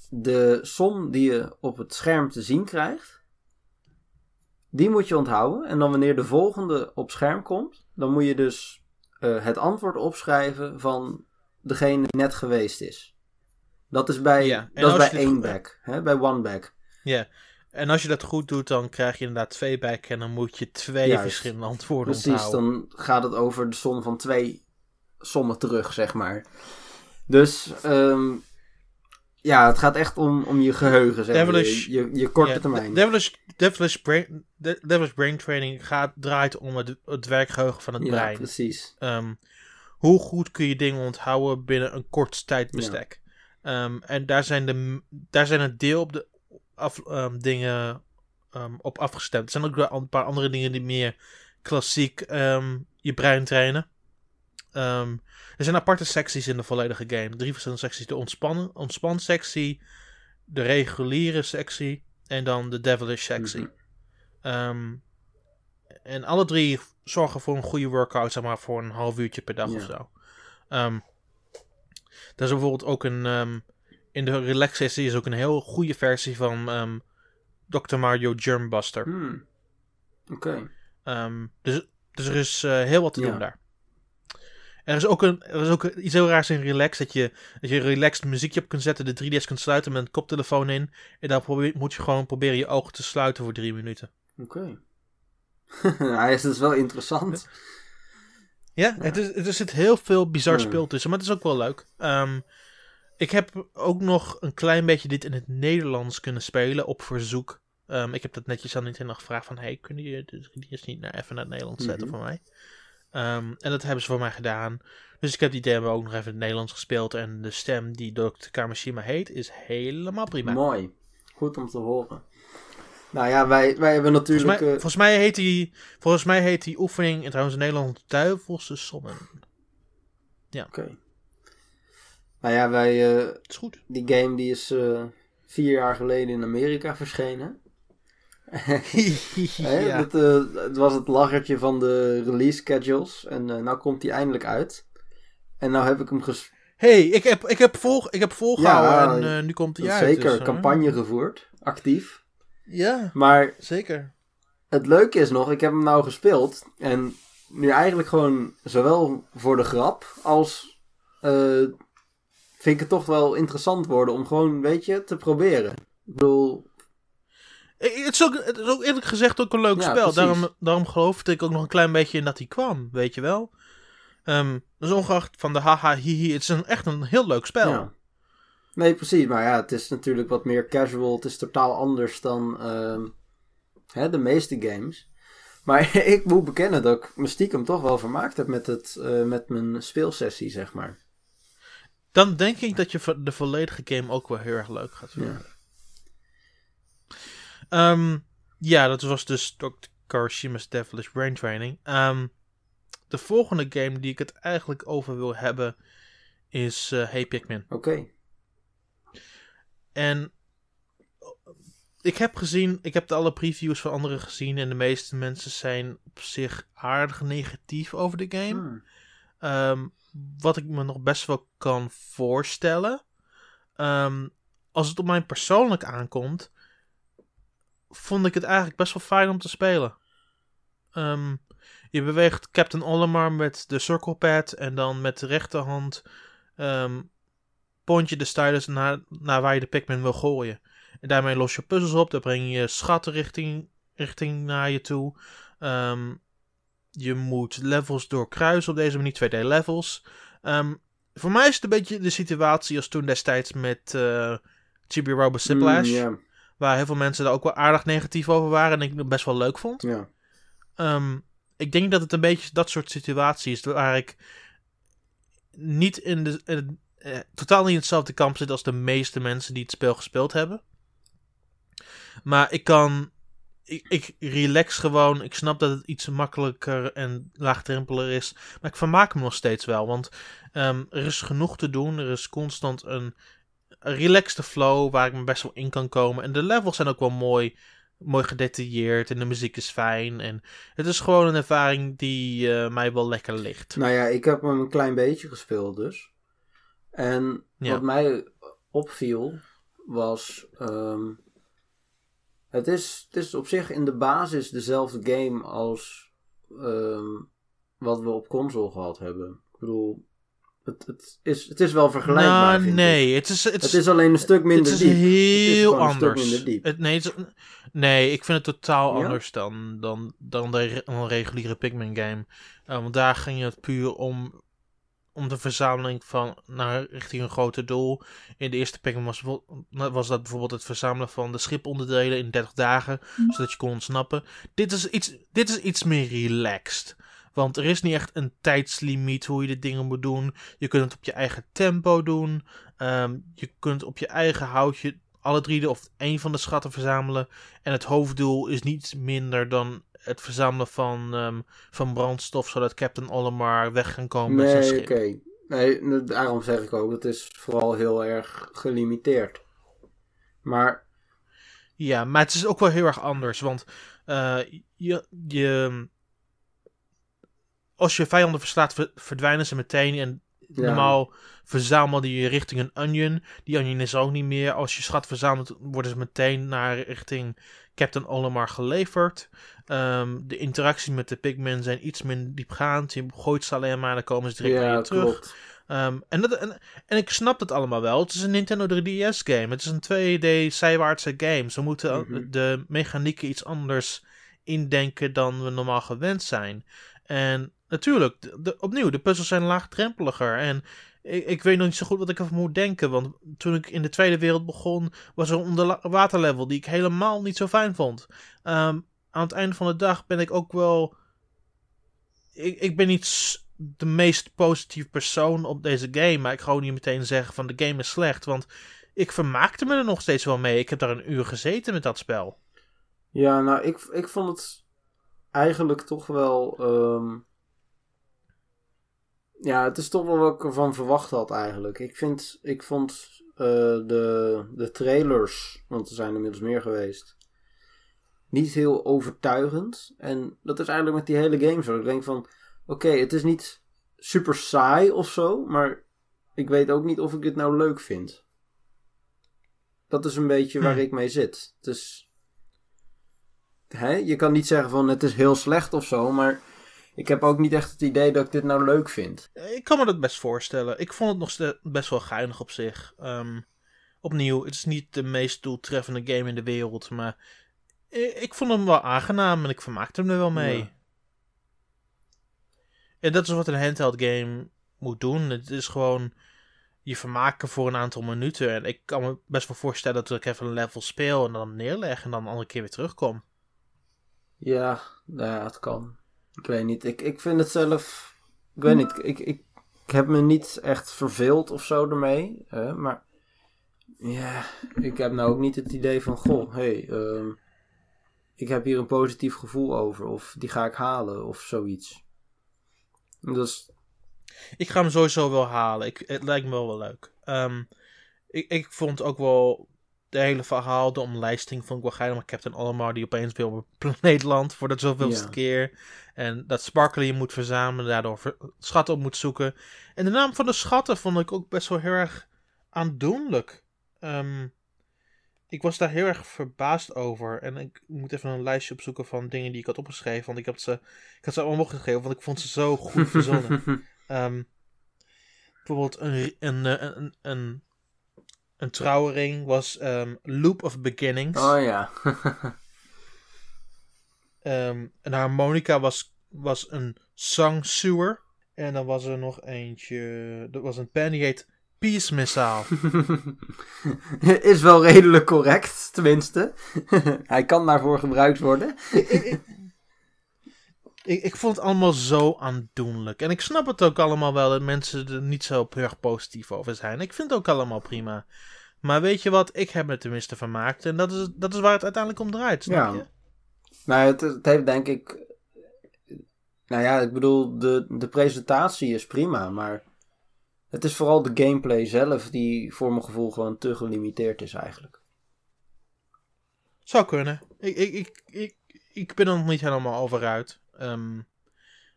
de som die je op het scherm te zien krijgt, die moet je onthouden. En dan wanneer de volgende op scherm komt, dan moet je dus uh, het antwoord opschrijven van degene die net geweest is. Dat is bij, ja. dat is bij één back, hè, bij one back. Ja, en als je dat goed doet, dan krijg je inderdaad twee back en dan moet je twee Juist. verschillende antwoorden Precies, onthouden. dan gaat het over de som van twee sommen terug, zeg maar. Dus um, ja, het gaat echt om, om je geheugen, zeg Devilish, je, je, je korte termijn. Devilish, Devilish, brain, Devilish Brain Training gaat, draait om het, het werkgeheugen van het ja, brein. precies. Um, hoe goed kun je dingen onthouden binnen een kort tijdbestek? Ja. Um, en daar zijn, de, daar zijn het deel op de af, um, dingen op afgestemd. Er zijn ook een paar andere dingen die meer klassiek je brein trainen. Um, er zijn aparte secties in de volledige game. Drie verschillende secties. De ontspannen, ontspan sectie, de reguliere sectie en dan de devilish sectie. Mm um, en alle drie zorgen voor een goede workout, zeg maar, voor een half uurtje per dag ja. of zo. Um, er is bijvoorbeeld ook een... In de relax sessie is ook een heel goede versie van Dr. Mario Germbuster. Hmm. Oké. Okay. dus, dus er is uh, heel wat te ja. doen daar. Er is ook, een, er is ook iets heel raars in Relax. Dat je, dat je relaxed muziekje op kunt zetten, de 3DS kunt sluiten met een koptelefoon in. En dan probeer, moet je gewoon proberen je ogen te sluiten voor drie minuten. Oké. Okay. Hij is dus wel interessant. Ja, ja. Het is, er zit heel veel bizar speel tussen, maar het is ook wel leuk. Um, ik heb ook nog een klein beetje dit in het Nederlands kunnen spelen op verzoek. Um, ik heb dat netjes aan Nintendo gevraagd van... Hey, kunnen jullie de 3DS niet naar, even naar het Nederlands zetten mm -hmm. voor mij? Um, en dat hebben ze voor mij gedaan. Dus ik heb die demo ook nog even in het Nederlands gespeeld. En de stem die Dr. Kamashima heet, is helemaal prima. Mooi. Goed om te horen. Nou ja, wij, wij hebben natuurlijk... Volgens mij, uh... volgens mij, heet, die, volgens mij heet die oefening in trouwens in Nederland Duivelse Sommen. Ja. Oké. Okay. Nou ja, wij... Uh, is goed. Die game die is uh, vier jaar geleden in Amerika verschenen. ja. het, uh, het, was het lachertje van de release schedules. En uh, nou komt hij eindelijk uit. En nou heb ik hem ges... hey, ik heb, ik heb, vol, ik heb volgehouden ja, en uh, nu komt hij uit. Zeker, dus, campagne gevoerd. Actief. Ja, maar zeker. Het leuke is nog, ik heb hem nou gespeeld. En nu eigenlijk gewoon zowel voor de grap als... vind ik het toch wel interessant worden om gewoon, weet je, te proberen. Ik bedoel, het is, ook, het is ook eerlijk gezegd ook een leuk ja, spel. Daarom, daarom geloofde ik ook nog een klein beetje in dat hij kwam, weet je wel. Um, dus ongeacht van de haha hihi, het is een, echt een heel leuk spel. Ja. Nee, precies. Maar ja, het is natuurlijk wat meer casual. Het is totaal anders dan uh, hè, de meeste games. Maar ik moet bekennen dat ik me stiekem toch wel vermaakt heb met, het, uh, met mijn speelsessie, zeg maar. Dan denk ik dat je de volledige game ook wel heel erg leuk gaat vinden. Ja. Um, ja, dat was dus Dr. Karashima's Devilish Brain Training. Um, de volgende game die ik het eigenlijk over wil hebben is uh, Hey Pikmin. Oké. Okay. En ik heb gezien, ik heb de alle previews van anderen gezien en de meeste mensen zijn op zich aardig negatief over de game. Hmm. Um, wat ik me nog best wel kan voorstellen. Ehm, als het op mij persoonlijk aankomt, vond ik het eigenlijk best wel fijn om te spelen. Ehm, je beweegt Captain Olimar met de circle pad en dan met de rechterhand um, point je de stylus naar, naar waar je de Pikmin wil gooien. En daarmee los je puzzels op, dan breng je schatten richting, richting naar je toe. Um, je moet levels doorkruisen op deze manier, 2D levels. Um, voor mij is het een beetje de situatie als toen destijds met uh, Chibi Robo Siplash. Mm, Waar heel veel mensen daar ook wel aardig negatief over waren en ik het best wel leuk vond. Ja. Um, ik denk dat het een beetje dat soort situatie is waar ik niet in de, eh, totaal niet in hetzelfde kamp zit als de meeste mensen die het spel gespeeld hebben. Maar ik kan. Ik, ik relax gewoon. Ik snap dat het iets makkelijker en laagdrempeliger is. Maar ik vermaak me nog steeds wel. Want um, er is genoeg te doen. Er is constant een relaxte flow waar ik me best wel in kan komen. En de levels zijn ook wel mooi mooi gedetailleerd en de muziek is fijn. En het is gewoon een ervaring die uh, mij wel lekker ligt. Nou ja, ik heb hem een klein beetje gespeeld dus. En wat mij opviel was. Um, het, is, het is op zich in de basis dezelfde game als um, wat we op console gehad hebben. Ik bedoel, het, het, is, het is wel vergelijkbaar. Nou, nee, het is, het, is, het is alleen een stuk minder diep. Het is heel het is anders. Minder diep. Het, nee, nee, ik vind het totaal ja? anders dan, dan, dan de een reguliere Pikmin game. Uh, want daar ging het puur om om de verzameling van naar richting een groter doel. In de eerste Pikmin was, was dat bijvoorbeeld het verzamelen van de schiponderdelen in 30 dagen, mm. zodat je kon ontsnappen. Dit is iets, dit is iets meer relaxed. Want er is niet echt een tijdslimiet hoe je de dingen moet doen. Je kunt het op je eigen tempo doen. Um, je kunt op je eigen houtje alle drie de, of één van de schatten verzamelen. En het hoofddoel is niet minder dan het verzamelen van, um, van brandstof, zodat Captain Olimar weg kan komen nee, met zijn schip. oké. Nee, daarom zeg ik ook, het is vooral heel erg gelimiteerd. Maar... Ja, maar het is ook wel heel erg anders, want uh, je, je, als je vijanden verslaat, verdwijnen ze meteen en Normaal verzamelde je richting een onion. Die onion is ook niet meer. Als je schat verzamelt, worden ze meteen naar richting Captain Olimar geleverd. Um, de interacties met de Pikmin zijn iets minder diepgaand. Je gooit ze alleen maar en dan komen ze direct ja, weer terug. Um, en, dat, en, en, ik snap het allemaal wel. Het is een Nintendo 3DS game. Het is een 2D zijwaartse game. Ze moeten mm -hmm. de mechanieken iets anders indenken dan we normaal gewend zijn. En natuurlijk, de, opnieuw, de puzzels zijn laagdrempeliger. En ik, ik, weet nog niet zo goed wat ik ervan moet denken. Want toen ik in de Tweede Wereld begon, was er een onderwaterlevel die ik helemaal niet zo fijn vond. Um, aan het einde van de dag ben ik ook wel. Ik, ik ben niet de meest positieve persoon op deze game. Maar ik ga ook niet meteen zeggen van de game is slecht. Want ik vermaakte me er nog steeds wel mee. Ik heb daar een uur gezeten met dat spel. Ja, nou, ik, ik vond het eigenlijk toch wel. Um, ja, het is toch wel wat ik ervan verwacht had eigenlijk. Ik, vind, ik vond uh, de, de trailers, want er zijn inmiddels meer geweest, niet heel overtuigend. En dat is eigenlijk met die hele game zo. Ik denk van, oké, het is niet super saai of zo, maar ik weet ook niet of ik dit nou leuk vind. Dat is een beetje waar hm. ik mee zit. Dus hè, je kan niet zeggen van het is heel slecht of zo, maar ik heb ook niet echt het idee dat ik dit nou leuk vind. Ik kan me dat best voorstellen. Ik vond het nog steeds best wel geinig op zich. Um, opnieuw, het is niet de meest doeltreffende game in de wereld, maar ik vond hem wel aangenaam en ik vermaakte hem er wel mee. Ja. En dat is wat een handheld game moet doen. Het is gewoon je vermaken voor een aantal minuten. En ik kan me best wel voorstellen dat ik even een level speel en dan neerleg en dan een andere keer weer terugkom. Ja, nou ja, het kan. Ik weet niet. Ik, ik vind het zelf. Ik weet niet. Ik, ik, ik heb me niet echt verveeld of zo ermee. Hè, maar. Ja, ik heb nou ook niet het idee van. Goh. Hey, uh, ik heb hier een positief gevoel over. Of die ga ik halen of zoiets. Dus. Ik ga hem sowieso wel halen. Ik, het lijkt me wel wel leuk. Um, ik, ik vond ook wel de hele verhaal, de omlijsting vond ik wel geinig. Maar Captain Olimar die opeens weer op planeet landt voor de zoveelste Ja. keer. En dat Sparkly je moet verzamelen, daardoor schatten op moet zoeken. En de naam van de schatten vond ik ook best wel heel erg aandoenlijk. Ehm, ik was daar heel erg verbaasd over. En ik moet even een lijstje opzoeken van dingen die ik had opgeschreven. Want ik, heb ze, ik had ze allemaal opgeschreven, want ik vond ze zo goed verzonnen. Ehm, bijvoorbeeld een, een, eh, een, een, een, een trouwring was ehm, Loop of Beginnings. oh ja. Ehm, een harmonica was, was een Song Sewer. En dan was er nog eentje. Dat was een pen die heet Peace Missile. Is wel redelijk correct, tenminste. Hij kan daarvoor gebruikt worden. ik, ik vond het allemaal zo aandoenlijk. En ik snap het ook allemaal wel dat mensen er niet zo heel erg positief over zijn. Ik vind het ook allemaal prima. Maar weet je wat? Ik heb me er tenminste vermaakt. En dat is, dat is waar het uiteindelijk om draait. Snap Ja. je? Maar het, het heeft denk ik... Nou ja, ik bedoel, de, de presentatie is prima, maar... Het is vooral de gameplay zelf die voor mijn gevoel gewoon te gelimiteerd is eigenlijk. Zou kunnen. Ik, ik, ik, ik, ik ben er nog niet helemaal over uit. Ehm,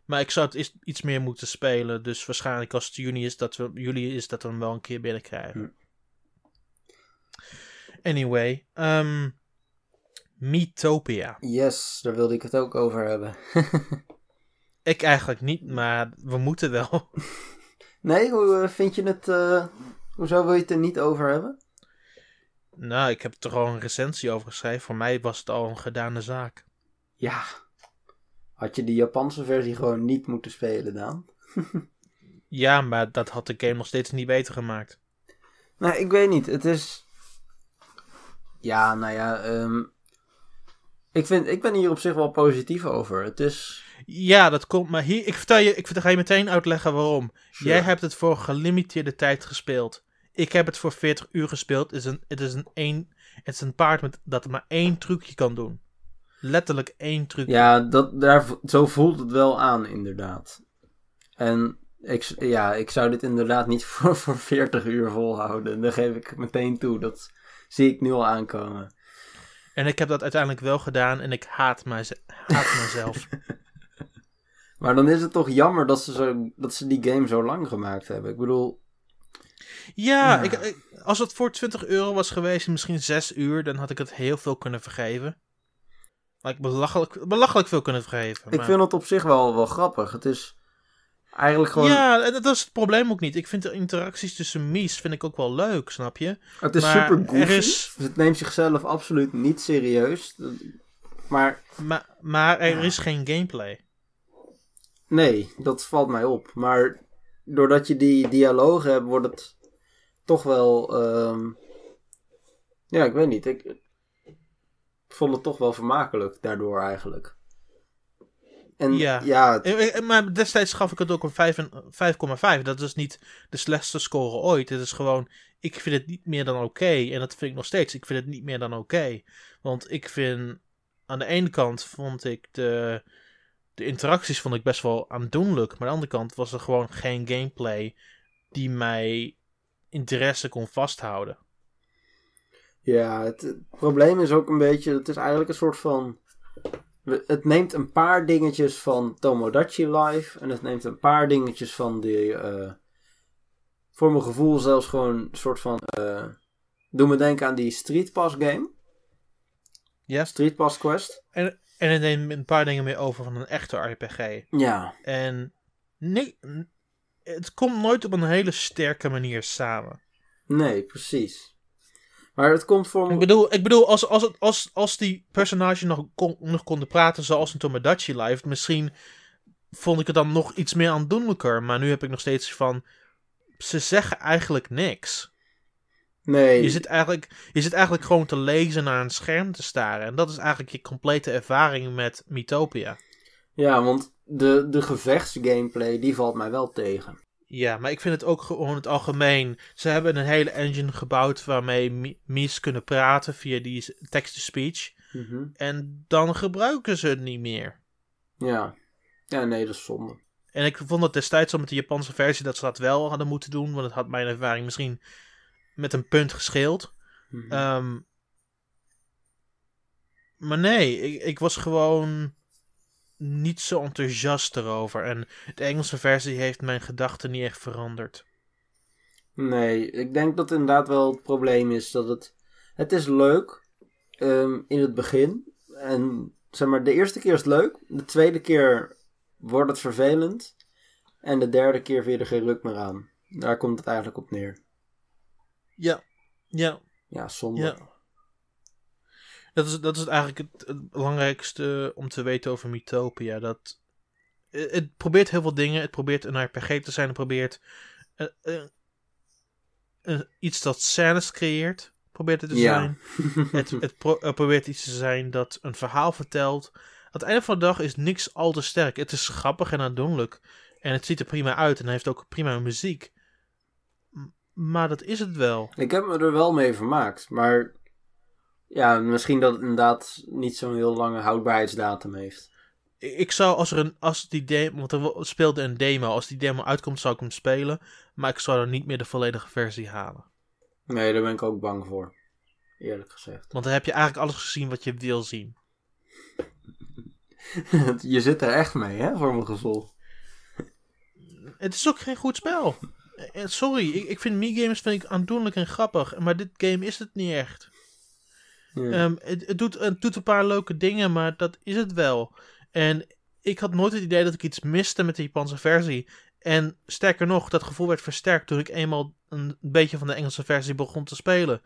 maar ik zou het iets meer moeten spelen. Dus waarschijnlijk als het juni is, dat we, juli is, dat we hem wel een keer binnenkrijgen. Anyway. ehm Mythopia. Yes, daar wilde ik het ook over hebben. Ik eigenlijk niet, maar we moeten wel. nee, hoe eh, vind je het... eh, hoezo wil je het er niet over hebben? nou, ik heb er al een recensie over geschreven. Voor mij was het al een gedane zaak. Ja. Had je de Japanse versie gewoon niet moeten spelen dan? Ja, maar dat had de game nog steeds niet beter gemaakt. Nou, ik weet niet. Het is. Ja, nou ja. ehm, Ik, vind, ik ben hier op zich wel positief over. Het is. Ja, dat komt. Maar hier, ik vertel je, ik ga je meteen uitleggen waarom. Sure. Jij hebt het voor gelimiteerde tijd gespeeld. Ik heb het voor 40 uur gespeeld. Het is een, het is een, één, het is een paard met, dat maar één trucje kan doen. Letterlijk één trucje. Ja, dat, daar, zo voelt het wel aan, inderdaad. En ik, ja, ik zou dit inderdaad niet voor, voor 40 uur volhouden. Dat geef ik meteen toe. Dat zie ik nu al aankomen. En ik heb dat uiteindelijk wel gedaan en ik haat, mijze- haat mezelf. Maar dan is het toch jammer dat ze, zo, dat ze die game zo lang gemaakt hebben. Ik bedoel, Ja, Ja. Ik, ik- als het voor 20 euro was geweest, misschien 6 uur, dan had ik het heel veel kunnen vergeven. Ik belachelijk, belachelijk veel kunnen vergeven. ik maar- vind het op zich wel, wel grappig. Het is eigenlijk gewoon... Ja, en dat is het probleem ook niet. Ik vind de interacties tussen Mies vind ik ook wel leuk, snap je? Het is Maar super goofy. is- Dus het neemt zichzelf absoluut niet serieus. Maar Maar, maar er Ja. is geen gameplay. nee, dat valt mij op. Maar doordat je die dialogen hebt, wordt het toch wel... ehm, Ja, ik weet niet. Ik vond het toch wel vermakelijk daardoor eigenlijk. En Ja. ja, het- Maar destijds gaf ik het ook een vijf en- 5,5. Dat is niet de slechtste score ooit. Het is gewoon, ik vind het niet meer dan oké. En dat vind ik nog steeds. Ik vind het niet meer dan oké. Want ik vind, aan de ene kant vond ik de, de interacties vond ik best wel aandoenlijk. Maar aan de andere kant was er gewoon geen gameplay die mij interesse kon vasthouden. Ja, het, het probleem is ook een beetje, het is eigenlijk een soort van... Het neemt een paar dingetjes van Tomodachi Live en het neemt een paar dingetjes van die... eh, voor mijn gevoel zelfs gewoon een soort van... eh doe me denken aan die Street Pass game. Ja? Street Pass Quest. En, en het neemt een paar dingen meer over van een echte RPG. Ja, En nee, het komt nooit op een hele sterke manier samen. nee, precies. Maar het komt voor Ik bedoel, ik bedoel als, als, als, als die personages nog, kon, nog konden praten zoals een Tomodachi Live, misschien vond ik het dan nog iets meer aandoenlijker. Maar nu heb ik nog steeds van, ze zeggen eigenlijk niks. Nee, Je zit, eigenlijk, je zit eigenlijk gewoon te lezen naar een scherm te staren. En dat is eigenlijk je complete ervaring met Mythopia. ja, want de, de gevechtsgameplay, die valt mij wel tegen. Ja, maar ik vind het ook gewoon het algemeen. Ze hebben een hele engine gebouwd waarmee Mi- Mies kunnen praten via die text-to-speech. Mhm. En dan gebruiken ze het niet meer. Ja. Ja, nee, dat is zonde. En ik vond het destijds al met de Japanse versie dat ze dat wel hadden moeten doen. Want het had mijn ervaring misschien met een punt gescheeld. Mhm. Ehm, maar nee, ik, ik was gewoon niet zo enthousiast erover. En de Engelse versie heeft mijn gedachten niet echt veranderd. Nee, ik denk dat inderdaad wel het probleem is dat het. Het is leuk um, in het begin. En zeg maar, de eerste keer is het leuk. De tweede keer wordt het vervelend. En de derde keer vind je er geen ruk meer aan. Daar komt het eigenlijk op neer. Ja, ja. Ja, zonde. Ja. Dat is, dat is eigenlijk het, belangrijkste om te weten over Mythopia. Dat, het probeert heel veel dingen. Het probeert een RPG te zijn. Het probeert uh, uh, iets dat scènes creëert. Probeert het te zijn. het, het, probeert iets te zijn dat een verhaal vertelt. Aan het einde van de dag is niks al te sterk. Het is grappig en aandoenlijk. En het ziet er prima uit en heeft ook prima muziek. Maar dat is het wel. Ik heb me er wel mee vermaakt. Maar ja, misschien dat het inderdaad niet zo'n heel lange houdbaarheidsdatum heeft. Ik zou als er een, als die demo, want er speelde een demo, als die demo uitkomt zou ik hem spelen, maar ik zou er niet meer de volledige versie halen. Nee, daar ben ik ook bang voor, eerlijk gezegd. Want dan heb je eigenlijk alles gezien wat je wil zien. je zit er echt mee, hè, voor mijn gevoel. Het is ook geen goed spel. Eh, sorry, ik, ik vind me-games vind ik aandoenlijk en grappig, maar dit game is het niet echt. Ehm, het, het, doet, het doet een paar leuke dingen, maar dat is het wel. En ik had nooit het idee dat ik iets miste met de Japanse versie. En sterker nog, dat gevoel werd versterkt toen ik eenmaal een beetje van de Engelse versie begon te spelen.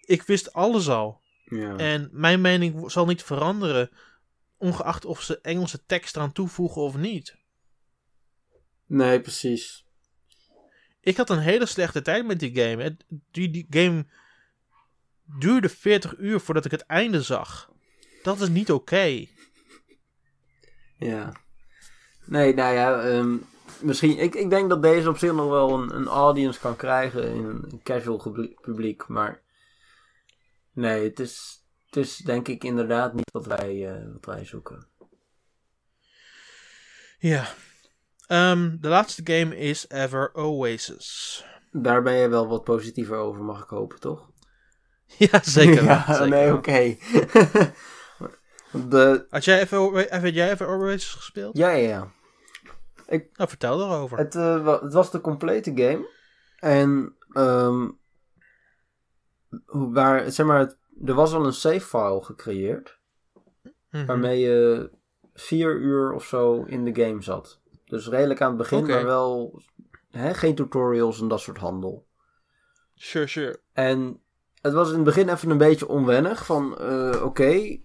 Ik wist alles al. Ja. En mijn mening zal niet veranderen, ongeacht of ze Engelse tekst eraan toevoegen of niet. Nee, precies. Ik had een hele slechte tijd met die game. Die, die game duurde 40 uur voordat ik het einde zag. Dat is niet oké. Ja. Nee, nou ja, ehm, misschien. Ik, ik denk dat deze op zich nog wel een, een audience kan krijgen in een casual publiek. Maar nee, het is, het is denk ik inderdaad niet wat wij, uh, wat wij zoeken. Ja. Um, de laatste game is Ever Oasis. Daar ben je wel wat positiever over, mag ik hopen, toch? Ja, zeker. ja, nee, oké. De... Had jij even, even, jij even gespeeld? Ja, ja, ja. Ik, nou, vertel erover. Het, uh, het was de complete game. En um, waar, zeg maar, er was al een save file gecreëerd. Mm Waarmee je vier uur of zo in de game zat. Dus redelijk aan het begin, maar wel hè, geen tutorials en dat soort handel. Sure, sure. En het was in het begin even een beetje onwennig. Van uh, oké,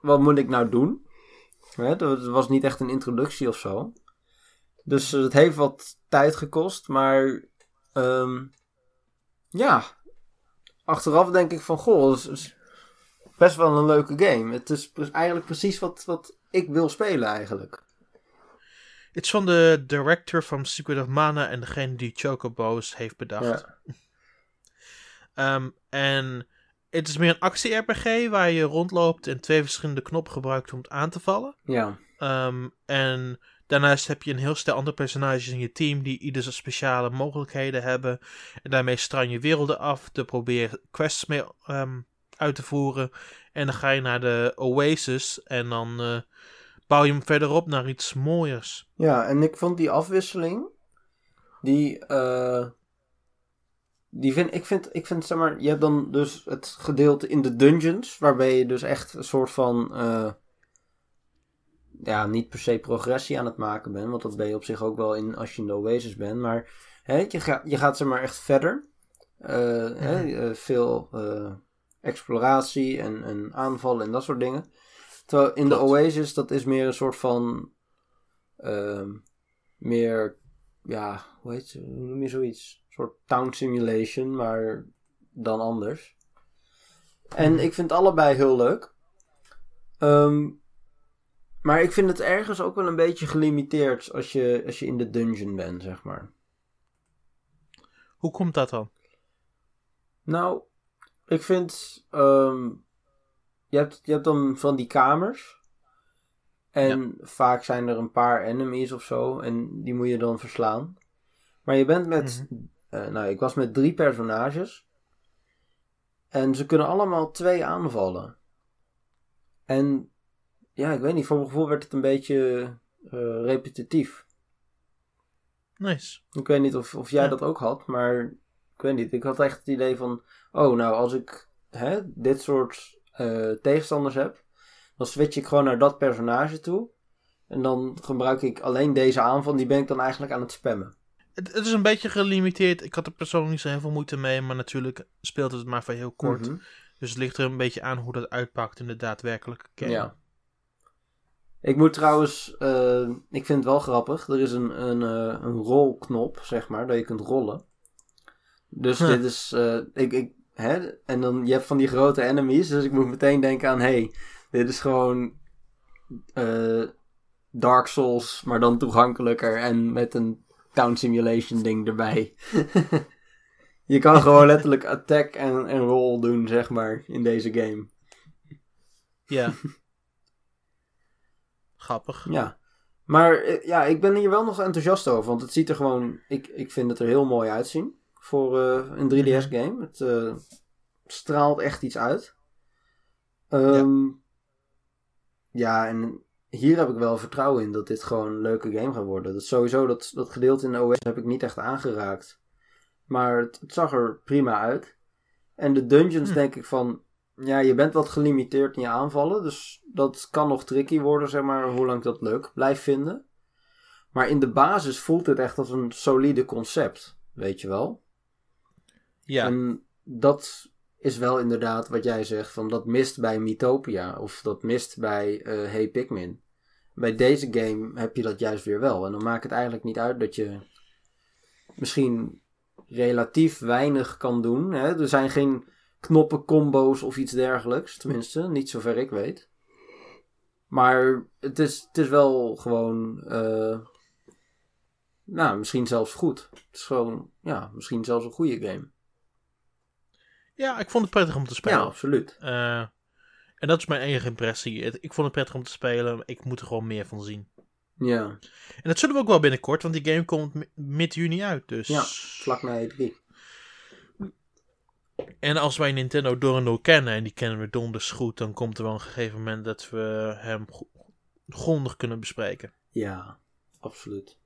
wat moet ik nou doen? Het was niet echt een introductie of zo. Dus het heeft wat tijd gekost. Maar um, ja, achteraf denk ik van goh, het is best wel een leuke game. Het is eigenlijk precies wat, wat ik wil spelen eigenlijk. Het is van de director van Secret of Mana en degene die Chocobo's heeft bedacht. Ja. Ehm, en het is meer een actie-RPG waar je rondloopt en twee verschillende knoppen gebruikt om het aan te vallen. Ja. Ehm, en daarnaast heb je een heel stel andere personages in je team die ieder zijn speciale mogelijkheden hebben. En daarmee straan je werelden af te proberen quests mee um, uit te voeren. En dan ga je naar de Oasis en dan uh, bouw je hem verderop naar iets mooiers. Ja, en ik vond die afwisseling, die, uh, die vind, ik vind, ik vind, zeg maar, je hebt dan dus het gedeelte in de dungeons, waarbij je dus echt een soort van, uh, ja, niet per se progressie aan het maken bent, want dat ben je op zich ook wel in als je in de Oasis bent, maar hè, je, gaat, je gaat zeg maar echt verder. Uh, hè, uh, veel exploratie en, en aanvallen en dat soort dingen. Terwijl in de Oasis, dat is meer een soort van, uh, meer, ja, hoe heet hoe noem je zoiets? Soort town simulation, maar dan anders. En mhm. ik vind allebei heel leuk. Um, maar ik vind het ergens ook wel een beetje gelimiteerd als je, als je in de dungeon bent, zeg maar. Hoe komt dat dan? Nou, ik vind. Um, je, hebt, je hebt dan van die kamers. En vaak zijn er een paar enemies of zo. En die moet je dan verslaan. Maar je bent met mhm. Uh, nou, ik was met drie personages. En ze kunnen allemaal twee aanvallen. En ja, ik weet niet, voor mijn gevoel werd het een beetje uh, repetitief. Nice. Ik weet niet of, of jij dat ook had, maar ik weet niet. Ik had echt het idee van, oh nou, als ik hè, dit soort uh, tegenstanders heb, dan switch ik gewoon naar dat personage toe. En dan gebruik ik alleen deze aanval, die ben ik dan eigenlijk aan het spammen. Het, het, is een beetje gelimiteerd. Ik had er persoonlijk niet zo heel veel moeite mee, maar natuurlijk speelt het maar voor heel kort. Mhm. Dus het ligt er een beetje aan hoe dat uitpakt in de daadwerkelijke game. Ja. Ik moet trouwens, uh, ik vind het wel grappig. Er is een, een, uh, een rolknop, zeg maar, dat je kunt rollen. Dus dit is, uh, ik, ik, hè, en dan je hebt van die grote enemies, dus ik moet meteen denken aan, hey, dit is gewoon Dark Souls, maar dan toegankelijker en met een Town Simulation ding erbij. je kan gewoon letterlijk attack en, en roll doen, zeg maar, in deze game. Ja. Grappig. Ja. Maar eh, ja, ik ben hier wel nog enthousiast over. Want het ziet er gewoon. Ik, ik vind het er heel mooi uitzien. Voor uh, een 3DS-game. Mhm. Het uh, straalt echt iets uit. Um, ja. ja, en hier heb ik wel vertrouwen in dat dit gewoon een leuke game gaat worden. Dat sowieso, dat, dat gedeelte in de OS heb ik niet echt aangeraakt. Maar het, het zag er prima uit. En de dungeons hm. denk ik van, ja, je bent wat gelimiteerd in je aanvallen. Dus dat kan nog tricky worden, zeg maar, hoe lang dat leuk blijft vinden. Maar in de basis voelt het echt als een solide concept, weet je wel. Ja. En dat is wel inderdaad wat jij zegt, van dat mist bij Mythopia of dat mist bij uh, Hey Pikmin. Bij deze game heb je dat juist weer wel. En dan maakt het eigenlijk niet uit dat je misschien relatief weinig kan doen. Hè? Er zijn geen knoppencombo's of iets dergelijks. Tenminste, niet zover ik weet. Maar het is, het is wel gewoon. Uh, nou, misschien zelfs goed. Het is gewoon, ja, misschien zelfs een goede game. Ja, ik vond het prettig om te spelen. Ja, absoluut. Uh, en dat is mijn enige impressie. Ik vond het prettig om te spelen. Ik moet er gewoon meer van zien. Ja. En dat zullen we ook wel binnenkort, want die game komt mid juni uit. Dus... Ja, vlak na E3. En als wij Nintendo door en door kennen, en die kennen we donders goed, dan komt er wel een gegeven moment dat we hem grondig kunnen bespreken. Ja, absoluut.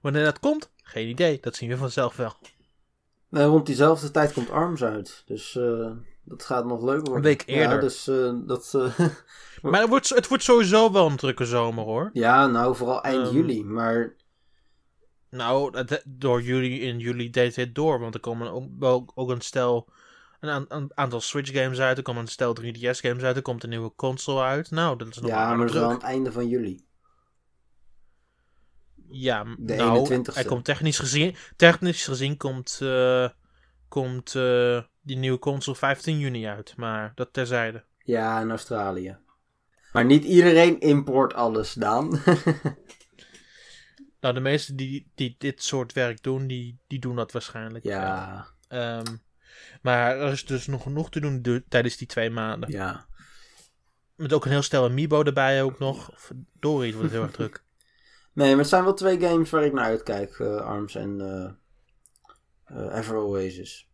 Wanneer dat komt? Geen idee, dat zien we vanzelf wel. Nou, rond diezelfde tijd komt ARMS uit, dus uh, dat gaat nog leuk worden. Een week eerder. Ja, dus uh, dat... Uh, maar het wordt, het wordt sowieso wel een drukke zomer hoor. Ja, nou vooral eind um, juli, maar nou, door juli in juli deed het door. Want er komen ook, ook, ook een stel. Een, een, aantal Switch games uit. Er komen een stel 3DS games uit. Er komt een nieuwe console uit. Nou, dat is nog Ja, maar dat is wel aan het einde van juli. Ja, de nou, hij komt technisch gezien. Technisch gezien komt. Uh, komt uh, die nieuwe console 15 juni uit. Maar dat terzijde. Ja, in Australië. Maar niet iedereen import alles dan. Nou, de meesten die, die dit soort werk doen, die, die doen dat waarschijnlijk. Ja. Um, maar er is dus nog genoeg te doen tijdens die twee maanden. Ja. Met ook een heel stel Amiibo erbij ook nog. Verdorie, het wordt heel erg druk. Nee, maar het zijn wel twee games waar ik naar uitkijk. Uh, Arms en uh, uh, Ever Oasis.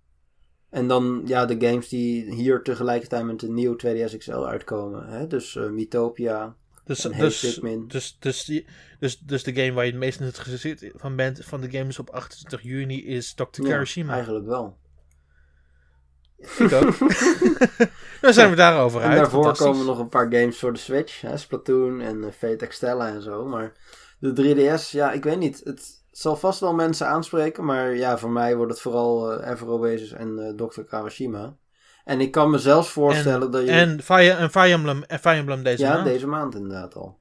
En dan ja, de games die hier tegelijkertijd met de nieuwe 2DS XL uitkomen. Hè? Dus Mythopia, dus, dus, dus, dus, dus, dus de game waar je het meest in het gezicht van bent van de games op 28 juni is Dr. Ja, Karashima. eigenlijk wel. Ik ook. Dan zijn we daarover uit. En daarvoor komen nog een paar games voor de Switch. Hè? Splatoon en uh, Fate Extella en zo. Maar de 3DS, ja, ik weet niet. Het zal vast wel mensen aanspreken. Maar ja, voor mij wordt het vooral uh, Ever Oasis en uh, Dr. Kawashima. En ik kan me zelfs voorstellen dat je... En Fire, en Fire, Emblem, en Fire Emblem deze ja, maand. Ja, deze maand inderdaad al.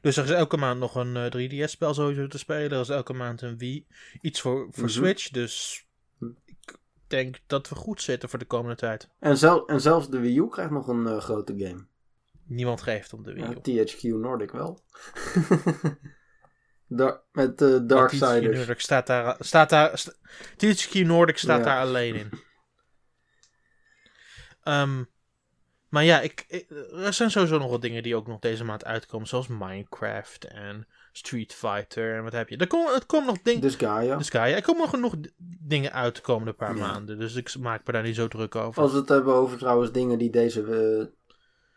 Dus er is elke maand nog een uh, eh, 3DS-spel sowieso te spelen. Er is elke maand een Wii. Iets voor, voor mhm. Switch. Dus ik denk dat we goed zitten voor de komende tijd. En, zel en zelfs de Wii U krijgt nog een uh, grote game. Niemand geeft om de Wii U. Ja, THQ Nordic wel. met uh, Darksiders. THQ Nordic staat daar... Staat daar THQ Nordic staat ja. daar alleen in. Um, maar ja, ik, er zijn sowieso nog wat dingen die ook nog deze maand uitkomen. Zoals Minecraft en Street Fighter en wat heb je. Er komen, het komt nog dingen. Dus Gaia. Dus Gaia. Er komen nog genoeg dingen uit de komende paar Ja. maanden. Dus ik maak me daar niet zo druk over. Als we het hebben over trouwens dingen die deze eh,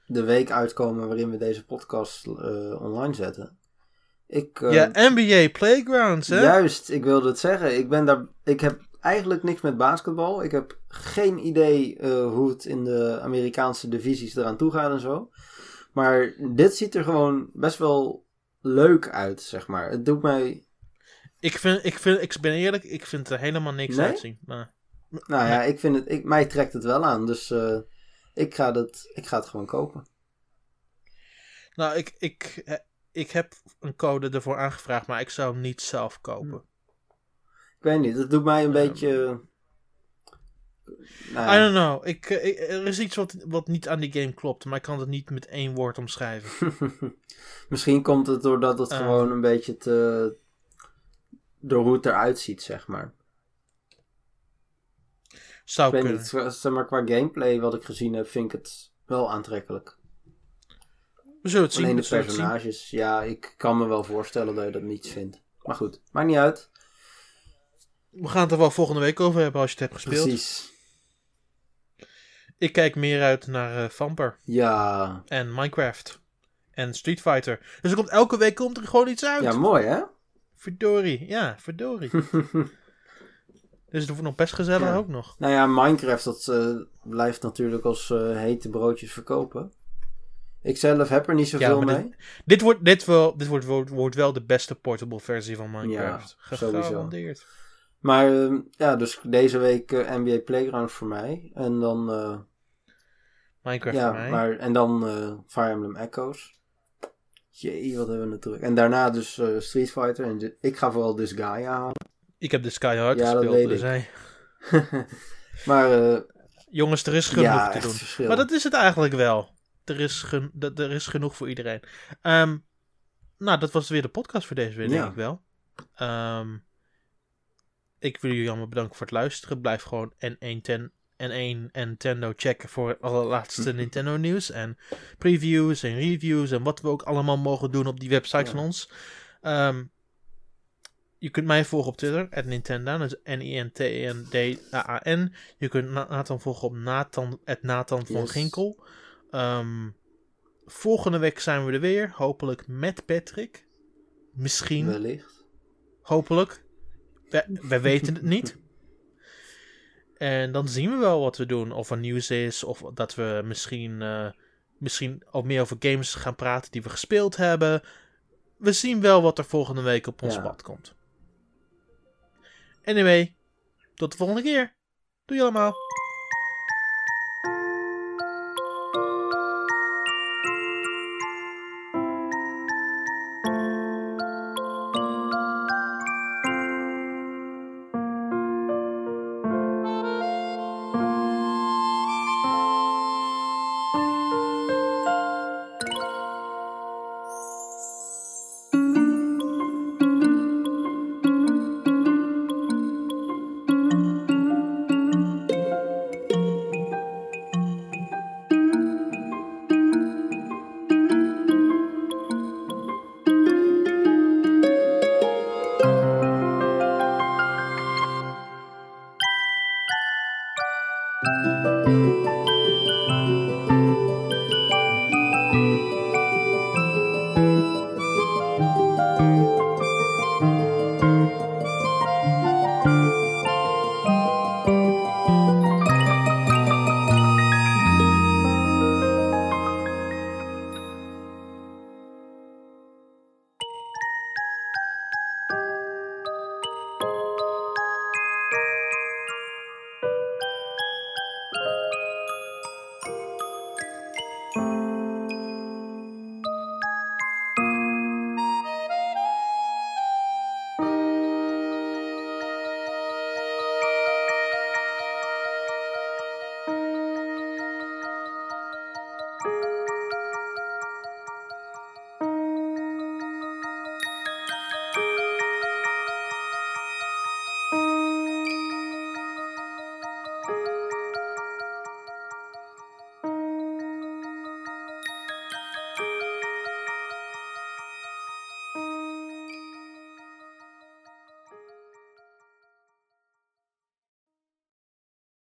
de week uitkomen waarin we deze podcast eh, online zetten. Ik, eh, ja, NBA Playgrounds, hè? juist, ik wilde het zeggen. Ik, ben daar, ik heb eigenlijk niks met basketbal. Ik heb geen idee eh, hoe het in de Amerikaanse divisies eraan toe gaat en zo. Maar dit ziet er gewoon best wel leuk uit, zeg maar. Het doet mij... Ik, vind, ik, vind, ik ben eerlijk, ik vind er helemaal niks Nee? uitzien. Maar, Nou ja, ik vind het... Ik, mij trekt het wel aan, dus ik, ga het, ik ga het gewoon kopen. nou, ik, ik, eh, ik heb een code ervoor aangevraagd, maar ik zou hem niet zelf kopen. Ik weet niet, het doet mij een Ja. beetje... Nou I don't know. Ik, eh, ik- er is iets wat, wat niet aan die game klopt, maar ik kan het niet met één woord omschrijven. Misschien komt het doordat het Ah. gewoon een beetje te... Door hoe het eruit ziet, zeg maar. Zou Ik weet kunnen. niet, qua- zeg maar qua gameplay wat ik gezien heb, vind ik het wel aantrekkelijk. We zullen het zien. Alleen de personages, ja, ik kan me wel voorstellen dat je dat niet vindt. Maar goed, maakt niet uit. We gaan het er wel volgende week over hebben als je het hebt gespeeld. Precies. Ik kijk meer uit naar eh Vamper Ja. en Minecraft en Street Fighter. Dus er komt elke week komt er gewoon iets uit. ja, mooi hè? Verdorie. Ja, verdorie. dus het wordt nog best gezellig Ja. ook nog. nou ja, Minecraft dat eh, blijft natuurlijk als eh, hete broodjes verkopen. Ik zelf heb er niet zoveel Ja, mee. Dit wordt, dit wel, dit wordt, wordt, wordt wel de beste portable versie van Minecraft. Ja, sowieso. Gegarandeerd. Maar eh, ja, dus deze week eh, NBA Playground voor mij. En dan, Minecraft ja, voor mij. maar, en dan Fire Emblem Echoes. Jee, wat hebben we natuurlijk. En daarna dus Street Fighter. En ik ga vooral dus Gaia halen. Ik heb de Sky Hard Ja, dat gespeeld. dus hey, maar eh, jongens, er is genoeg ja, te doen. verschil. Maar dat is het eigenlijk wel. Er is, gen- er is genoeg voor iedereen. Ehm, nou, dat was weer de podcast voor deze week, denk ik wel. Ehm, ik wil jullie allemaal bedanken voor het luisteren. Blijf gewoon N1 ten, N1 en Nintendo checken voor het allerlaatste Nintendo nieuws. En previews en reviews en wat we ook allemaal mogen doen op die website Ja. van ons. Ehm, je kunt mij volgen op Twitter, at Nintendo, dat is N-I-N-T-E-N-D-A-A-N. Je kunt Na- Nathan volgen op Nathan, at Nathan van Yes. Ginkel. Ehm, volgende week zijn we er weer, hopelijk met Patrick. Misschien, Wellicht. hopelijk. We, we weten het niet. En dan zien we wel wat we doen. Of er nieuws is, of dat we misschien, eh, misschien ook meer over games gaan praten die we gespeeld hebben. We zien wel wat er volgende week op ons Ja. pad komt. Anyway, tot de volgende keer. Doei allemaal.